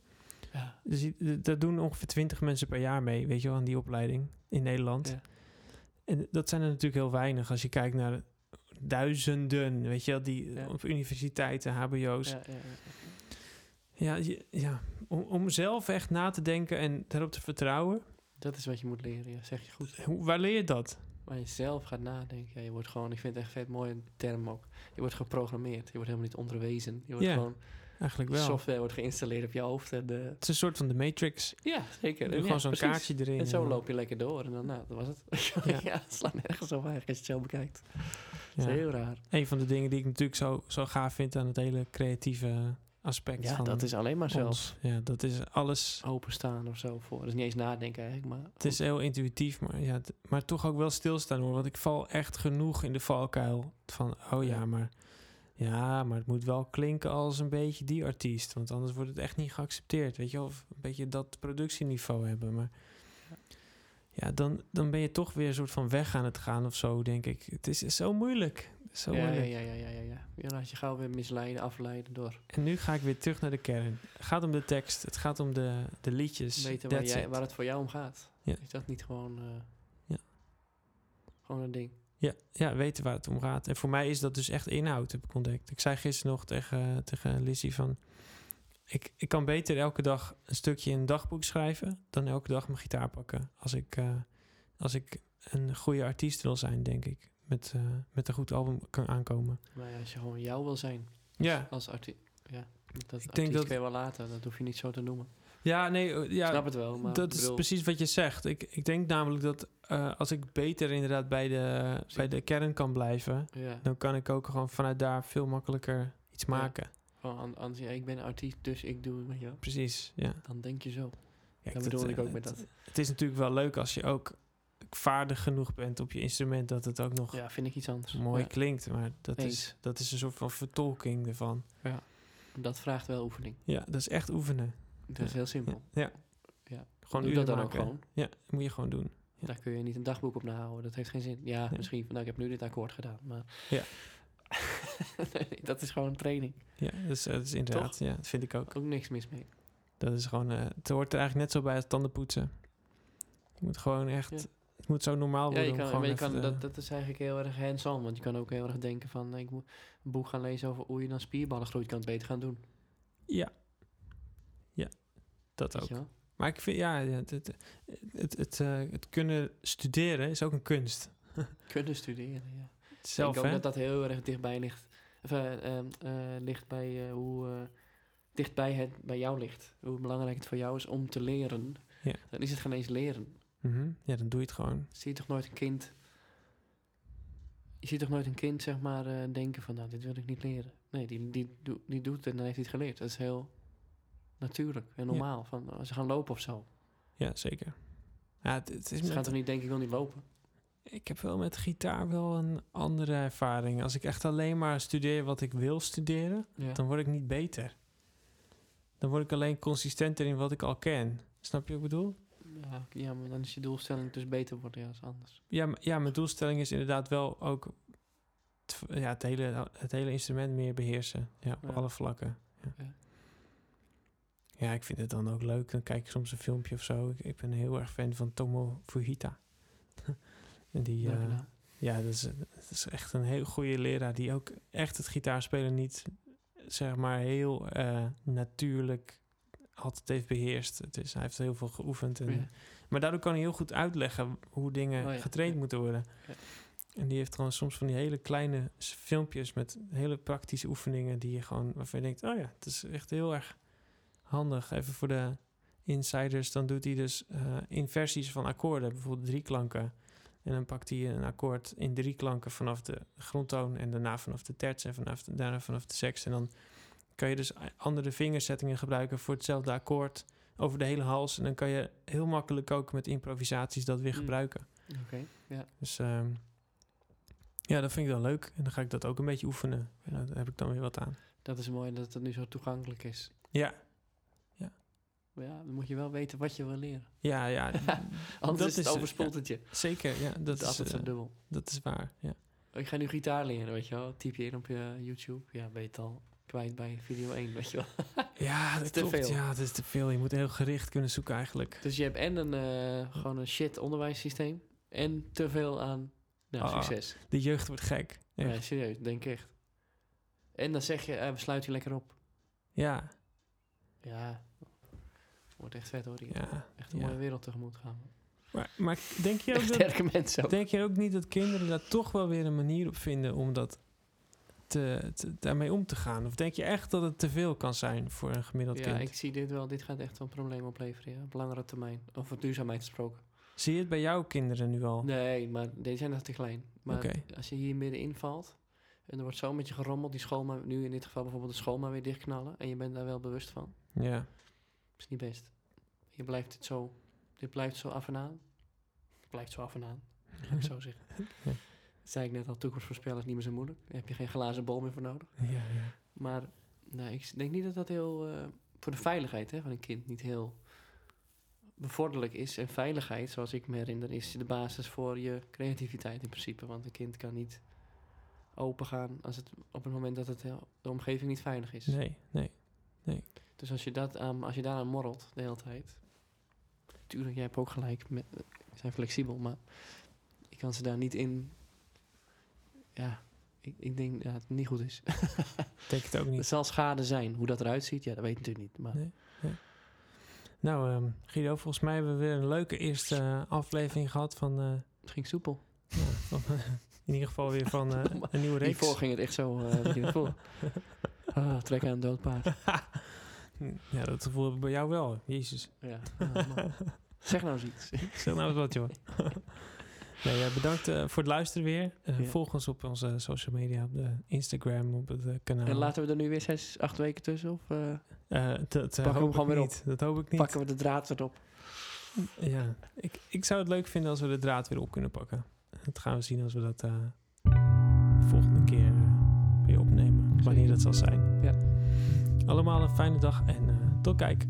Ja. Dus je- d- daar doen ongeveer 20 mensen per jaar mee, weet je wel, aan die opleiding in Nederland. Ja. En dat zijn er natuurlijk heel weinig als je kijkt naar duizenden, weet je wel, die Ja. op universiteiten, HBO's. Ja, ja, ja. Ja, je- ja. Om, om zelf echt na te denken en daarop te vertrouwen. Dat is wat je moet leren, ja, zeg je goed. Hoe, waar leer je dat? Waar je zelf gaat nadenken. Ja, je wordt gewoon, ik vind het echt vet mooi een term ook. Je wordt geprogrammeerd. Je wordt helemaal niet onderwezen. Je wordt Ja, gewoon, Eigenlijk wel. software wordt geïnstalleerd op je hoofd. En, eh, Het is een soort van de Matrix. ja, zeker. En gewoon zo'n kaartje erin. En zo loop je lekker door. En dan, nou, dat was het. Ja. ja. het slaat nergens op eigenlijk als je het zo bekijkt. Dat is heel raar. Een van de dingen die ik natuurlijk zo, zo gaaf vind aan het hele creatieve aspect Ja, van dat is alleen maar zelf. Ja, dat is alles. openstaan of zo voor. Dat is niet eens nadenken eigenlijk, maar... Het is heel intuïtief, maar, ja, maar toch ook wel stilstaan hoor. Want ik val echt genoeg in de valkuil van, oh Ja. maar... Ja, maar het moet wel klinken als een beetje die artiest. Want anders wordt het echt niet geaccepteerd. Weet je wel? Of een beetje dat productieniveau hebben. Maar ja, dan, dan ben je toch weer een soort van weg aan het gaan of zo, denk ik. Het is zo moeilijk. Zo ja, ja, moeilijk. ja, ja, ja, ja, ja. Je laat je gauw weer misleiden, afleiden door En nu ga ik weer terug naar de kern. Het gaat om de tekst. Het gaat om de, de liedjes. weten waar, jij, waar het voor jou om gaat. Ja. Is dat niet gewoon... eh, Ja. Gewoon een ding. Ja, ja, weten waar het om gaat. En voor mij is dat dus echt inhoud, heb ik ontdekt. Ik zei gisteren nog tegen, tegen Lizzie van... Ik, ik kan beter elke dag een stukje in een dagboek schrijven... dan elke dag mijn gitaar pakken. Als ik, eh, als ik een goede artiest wil zijn, denk ik. Met, eh, met een goed album kan aankomen. Maar ja, als je gewoon jou wil zijn Ja, als artiest... Ja, dat denk artiest dat- kun je wel laten. Dat hoef je niet zo te noemen. Ja nee, eh, ja, snap het wel, maar dat is precies wat je zegt. Ik, ik denk namelijk dat eh, als ik beter inderdaad bij de, bij de kern kan blijven... Ja, dan kan ik ook gewoon vanuit daar veel makkelijker iets Ja. maken. gewoon an- anders, ja, ik ben artiest, dus ik doe het met jou. Precies, ja. Dan denk je zo. Ja, Dat bedoel ik eh, ook met het- dat. Het is natuurlijk wel leuk als je ook vaardig genoeg bent op je instrument... dat het ook nog Ja, vind ik iets anders. mooi Ja, klinkt. Maar dat is, dat is een soort van vertolking ervan. dat vraagt wel oefening. Ja, dat is echt oefenen. Dat is heel simpel. Ja. Ja. Gewoon Doe dat dan ook gewoon. Ja, dat moet je gewoon doen. Ja. Daar kun je niet een dagboek op nahouden. Dat heeft geen zin. Ja, Ja. misschien van, nou, ik heb nu dit akkoord gedaan. Maar Ja. nee, dat is gewoon training. Ja, dat is, dat is inderdaad. Ja, dat vind ik ook. Ook niks mis mee. Dat is gewoon... eh, het hoort er eigenlijk net zo bij als tandenpoetsen. Je moet gewoon echt... Ja. Het moet zo normaal Ja, worden. je om kan, gewoon maar je kan, te- dat, dat is eigenlijk heel erg hands-on. Want je kan ook heel erg denken van... Ik moet een boek gaan lezen over hoe je dan spierballen groeit. Je kan het beter gaan doen. Ja. Ja, dat ook. Maar ik vind, ja, het, het, het, het, eh, het kunnen studeren is ook een kunst. Kunnen studeren, ja. Zelf, ik denk ook hè? dat dat heel erg dichtbij ligt. Of, eh, ehm, eh, ligt bij hoe... dichtbij het bij jou ligt. Hoe belangrijk het voor jou is om te leren. Ja. Dan is het geen eens leren. Mhm. Ja, dan doe je het gewoon. Zie je toch nooit een kind... Je ziet toch nooit een kind, zeg maar, denken van... Nou, dit wil ik niet leren. Nee, die, die, die doet het en dan heeft hij het geleerd. Dat is heel natuurlijk en normaal. Van, als ze gaan lopen of zo. Ja, zeker. Ja, het, het is Ze gaan toch niet denken, ik wil niet lopen? ik heb wel met gitaar wel een andere ervaring. Als ik echt alleen maar studeer wat ik wil studeren, Ja. dan word ik niet beter. Dan word ik alleen consistenter in wat ik al ken. Snap je wat ik bedoel? Ja, ja, maar dan is je doelstelling dus beter worden. Ja, is anders. Ja, maar- ja, mijn doelstelling is inderdaad wel ook het, ja, het, hele, het hele instrument meer beheersen. Ja, op Ja. alle vlakken. Ja. Ja. ik vind het dan ook leuk. Dan kijk ik soms een filmpje of zo. Ik, ik ben heel erg fan van Tomo Fujita. die, eh, ja, dat is, dat is echt een heel goede leraar die ook echt het gitaarspelen niet, zeg maar, heel eh, natuurlijk altijd heeft beheerst. Het is, hij heeft heel veel geoefend. En, Ja. Maar daardoor kan hij heel goed uitleggen hoe dingen Oh ja, getraind ja. moeten worden. En die heeft gewoon soms van die hele kleine filmpjes met hele praktische oefeningen die je gewoon waarvan je denkt, oh ja, het is echt heel erg handig. Even voor de insiders, dan doet hij dus eh, inversies van akkoorden, bijvoorbeeld drie klanken. En dan pakt hij een akkoord in drie klanken vanaf de grondtoon en daarna vanaf de terts en vanaf de, daarna vanaf de seks. En dan kan je dus andere vingersettingen gebruiken voor hetzelfde akkoord over de hele hals. En dan kan je heel makkelijk ook met improvisaties dat weer Mm. gebruiken. Oké, ja. Dus ehm, ja, dat vind ik wel leuk. En dan ga ik dat ook een beetje oefenen. En daar heb ik dan weer wat aan. Dat is mooi dat het nu zo toegankelijk is. Ja, ja, dan moet je wel weten wat je wil leren. ja, ja. Anders Dat is het je. zeker. Ja, dat, Dat is altijd zo eh, dubbel. dat is waar. Ja. Oh, Ik ga nu gitaar leren, weet je wel. Typ je in op je YouTube. Ja, ben je het al kwijt bij video 1, weet je wel. Ja, dat is te klopt. veel. Ja, dat is te veel. Je moet heel gericht kunnen zoeken eigenlijk. Dus je hebt en een, eh, gewoon een shit onderwijssysteem. En te veel aan nou, Ah. succes. De jeugd wordt gek. Echt. Ja, serieus, denk echt. En dan zeg je, eh, we sluiten je lekker op. Ja, Ja, wordt echt vet hoor. hier. ja. Echt een ja. mooie wereld tegemoet gaan. Maar, maar denk je ook dat, sterke mensen ook. denk je ook niet dat kinderen daar toch wel weer een manier op vinden om dat te, te- daarmee om te gaan? Of denk je echt dat het te veel kan zijn voor een gemiddeld Ja, kind? ik zie dit wel. Dit gaat echt wel een probleem opleveren, ja. Op langere termijn. Over duurzaamheid gesproken. Zie je het bij jouw kinderen nu al? Nee, maar deze zijn nog te klein. Maar als je hier middenin valt... en er wordt zo met je gerommeld... die school maar, nu in dit geval bijvoorbeeld de school maar weer dichtknallen... en je bent daar wel bewust van. Ja. Is niet best. Je blijft dit zo... Dit blijft zo af en aan. Het blijft zo af en aan. Ga ik zo zeggen. Ja. Dat zei ik net al, toekomst voorspellen is niet meer zo moeilijk. Daar heb je geen glazen bol meer voor nodig. Ja, ja. Maar nou, ik denk niet dat dat heel... eh, voor de veiligheid hè, van een kind niet heel bevorderlijk is. En veiligheid, zoals ik me herinner, is de basis voor je creativiteit in principe. Want een kind kan niet open gaan als het, op het moment dat het heel- de omgeving niet veilig is. Nee, nee. Dus als je, dat aan, als je daaraan morrelt de hele tijd. Tuurlijk, jij hebt ook gelijk. Met, zijn flexibel, maar ik kan ze daar niet in. Ja, ik, ik denk dat het niet goed is. Denk het ook Het niet. zal schade zijn. Hoe dat eruit ziet, ja, dat weet ik natuurlijk niet. Maar Nee. Nou, ehm, Guido, volgens mij hebben we weer een leuke eerste eh, aflevering gehad van... eh, het ging soepel. ja, van in ieder geval weer van eh, een nieuwe reeks. Hiervoor ging het echt zo. Ah, trek aan een dood paard. Ja, dat gevoel heb ik bij jou wel. Jezus. Ja, zeg nou eens iets. Zeg nou eens wat, joh. nee, bedankt eh, voor het luisteren weer. Ja. Volg ons op onze social media, op de Instagram, op het eh, kanaal. En laten we er nu weer zes, acht weken tussen? Of dat Pakken we gewoon ik weer niet. Dat hoop ik niet. pakken we de draad weer op? Ja, ik, ik zou het leuk vinden als we de draad weer op kunnen pakken. Dat gaan we zien als we dat de volgende keer weer opnemen. Wanneer dat zal zijn. Ja. Allemaal een fijne dag en eh, tot kijk.